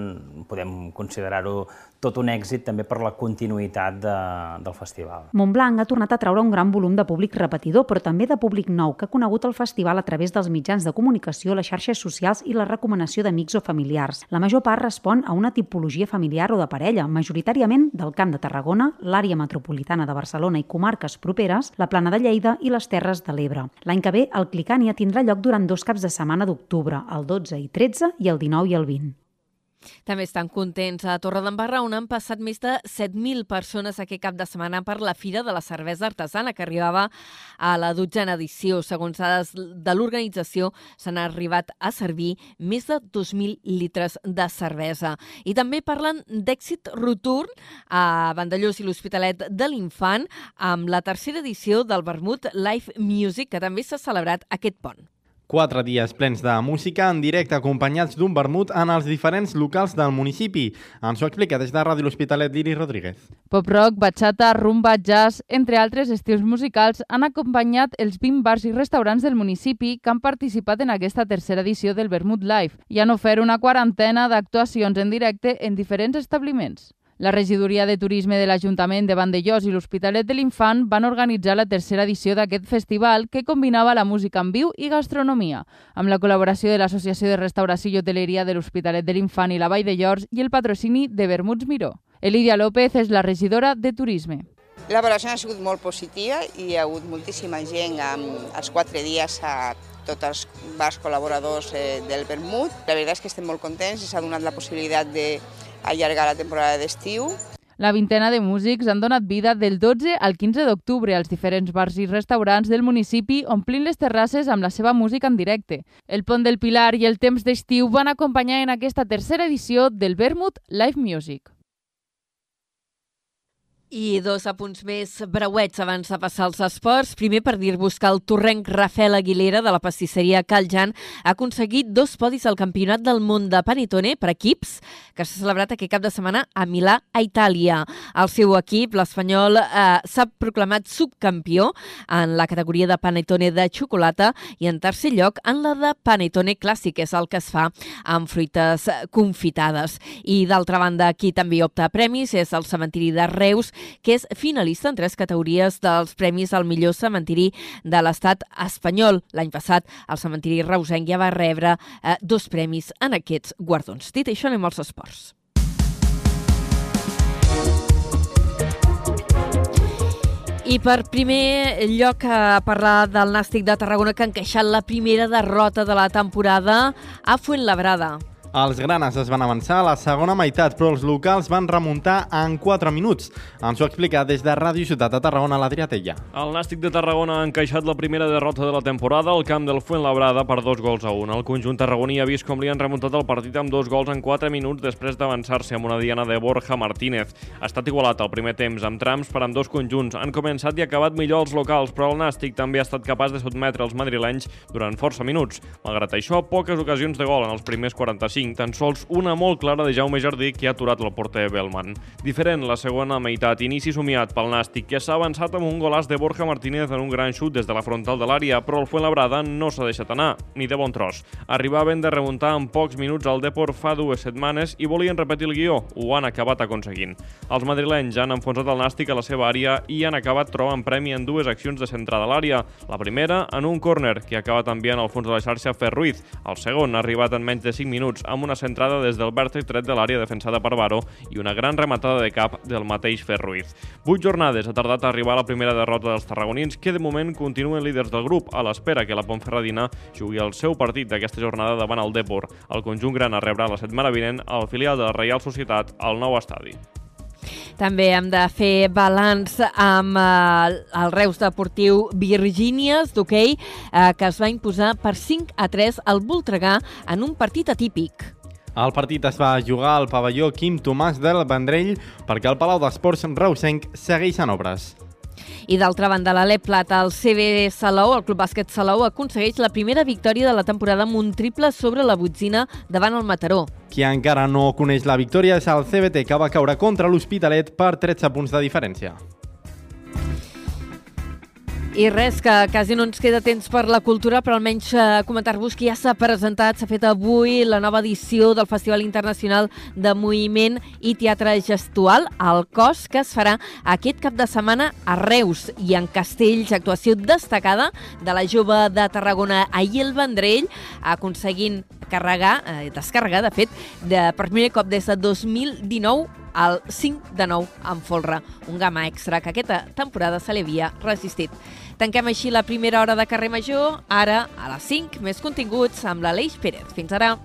podem considerar-ho tot un èxit també per la continuïtat de, del festival. Montblanc ha tornat a treure un gran volum de públic repetidor, però també de públic nou, que ha conegut el festival a través dels mitjans de comunicació, les xarxes socials i la recomanació d'amics o familiars. La major part respon a una tipologia familiar o de parella, majoritàriament del Camp de Tarragona, l'àrea metropolitana de Barcelona i comarques properes, la Plana de Lleida i les Terres de l'Ebre. L'any que ve, el Clicània tindrà lloc durant dos caps de setmana d'octubre, el 12 i 13 i el 19 i el 20. També estan contents a Torredembarra, on han passat més de 7.000 persones aquest cap de setmana per la Fira de la Cervesa Artesana, que arribava a la dotzena edició. Segons dades de l'organització, s'han arribat a servir més de 2.000 litres de cervesa. I també parlen d'èxit rotund a Vandellós i l'Hospitalet de l'Infant amb la tercera edició del Vermut Live Music, que també s'ha celebrat aquest pont. Quatre dies plens de música en directe acompanyats d'un vermut en els diferents locals del municipi. Ens ho explica des de Ràdio L'Hospitalet l'Iri Rodríguez. Pop rock, bachata, rumba, jazz, entre altres estils musicals, han acompanyat els 20 bars i restaurants del municipi que han participat en aquesta tercera edició del Vermut Live i han ofert una quarantena d'actuacions en directe en diferents establiments. La regidoria de turisme de l'Ajuntament de Vandellós i l'Hospitalet de l'Infant van organitzar la tercera edició d'aquest festival que combinava la música en viu i gastronomia, amb la col·laboració de l'Associació de Restauració i Hoteleria de l'Hospitalet de l'Infant i la Vall de Llors i el patrocini de Vermuts Miró. Elidia López és la regidora de Turisme. La valoració ha sigut molt positiva i hi ha hagut moltíssima gent amb els quatre dies a tots els bars col·laboradors eh, del Vermut. La veritat és que estem molt contents i s'ha donat la possibilitat de allargar la temporada d'estiu. La vintena de músics han donat vida del 12 al 15 d'octubre als diferents bars i restaurants del municipi omplint les terrasses amb la seva música en directe. El Pont del Pilar i el Temps d'Estiu van acompanyar en aquesta tercera edició del Vermut Live Music. I dos apunts més breuets abans de passar als esports. Primer per dir-vos que el torrenc Rafael Aguilera de la pastisseria Caljan ha aconseguit dos podis al Campionat del món de Panetone per equips que s'ha celebrat aquest cap de setmana a Milà, a Itàlia. El seu equip, l'Espanyol, eh, s'ha proclamat subcampió en la categoria de Panetone de xocolata i en tercer lloc en la de Panetone clàssic, és el que es fa amb fruites confitades. I d'altra banda, qui també opta a premis és el cementiri de Reus, que és finalista en tres categories dels Premis al millor cementiri de l'estat espanyol. L'any passat, el cementiri reusenc ja va rebre eh, dos premis en aquests guardons. Dit això, anem als esports. I per primer lloc a parlar del Nàstic de Tarragona que ha encaixat la primera derrota de la temporada a Fuentlabrada. Els granes es van avançar a la segona meitat, però els locals van remuntar en 4 minuts. Ens ho explica des de Ràdio Ciutat de Tarragona, l'Adrià Tella. El Nàstic de Tarragona ha encaixat la primera derrota de la temporada al camp del Fuentlabrada per dos gols a un. El conjunt tarragoní ha vist com li han remuntat el partit amb dos gols en 4 minuts després d'avançar-se amb una diana de Borja Martínez. Ha estat igualat el primer temps amb trams per amb dos conjunts. Han començat i acabat millor els locals, però el Nàstic també ha estat capaç de sotmetre els madrilenys durant força minuts. Malgrat això, poques ocasions de gol en els primers 45 5, tan sols una molt clara de Jaume Jardí que ha aturat el porter Bellman. Diferent la segona meitat, inici somiat pel Nàstic, que s'ha avançat amb un golaç de Borja Martínez en un gran xut des de la frontal de l'àrea, però el Fuenlabrada no s'ha deixat anar, ni de bon tros. Arribaven de remuntar en pocs minuts al Depor fa dues setmanes i volien repetir el guió, ho han acabat aconseguint. Els madrilenys han enfonsat el Nàstic a la seva àrea i han acabat trobant premi en dues accions de centrada a l'àrea. La primera, en un córner, que ha acabat enviant al fons de la xarxa Fer Ruiz. El segon ha arribat en menys de 5 minuts, amb una centrada des del vèrtex tret de l'àrea defensada per Baro i una gran rematada de cap del mateix Fer Ruiz. Vuit jornades ha tardat a arribar a la primera derrota dels tarragonins, que de moment continuen líders del grup, a l'espera que la Pontferradina jugui el seu partit d'aquesta jornada davant el Depor. El conjunt gran rebrà la setmana vinent al filial de la Reial Societat al nou estadi. També hem de fer balanç amb eh, el Reus Deportiu Virgínies d'hoquei, eh, que es va imposar per 5 a 3 al Voltregà en un partit atípic. El partit es va jugar al pavelló Quim Tomàs del Vendrell perquè el Palau d'Esports Reusenc segueix en obres. I d'altra banda, l'Alep Plata, el CB Salou, el Club Bàsquet Salou, aconsegueix la primera victòria de la temporada amb un triple sobre la Botzina davant el Mataró. Qui encara no coneix la victòria és el CBT, que va caure contra l'Hospitalet per 13 punts de diferència. I res, que quasi no ens queda temps per la cultura, però almenys eh, comentar-vos que ja s'ha presentat, s'ha fet avui la nova edició del Festival Internacional de Moviment i Teatre Gestual, al COS, que es farà aquest cap de setmana a Reus i en Castells, actuació destacada de la jove de Tarragona, Aiel Vendrell, aconseguint carregar, eh, descarregar, de fet, de, per primer cop des de 2019 al 5 de 9 amb folre, un gamma extra que aquesta temporada se li havia resistit. Tanquem així la primera hora de carrer Major, ara a les 5, més continguts amb l'Aleix Pérez. Fins ara!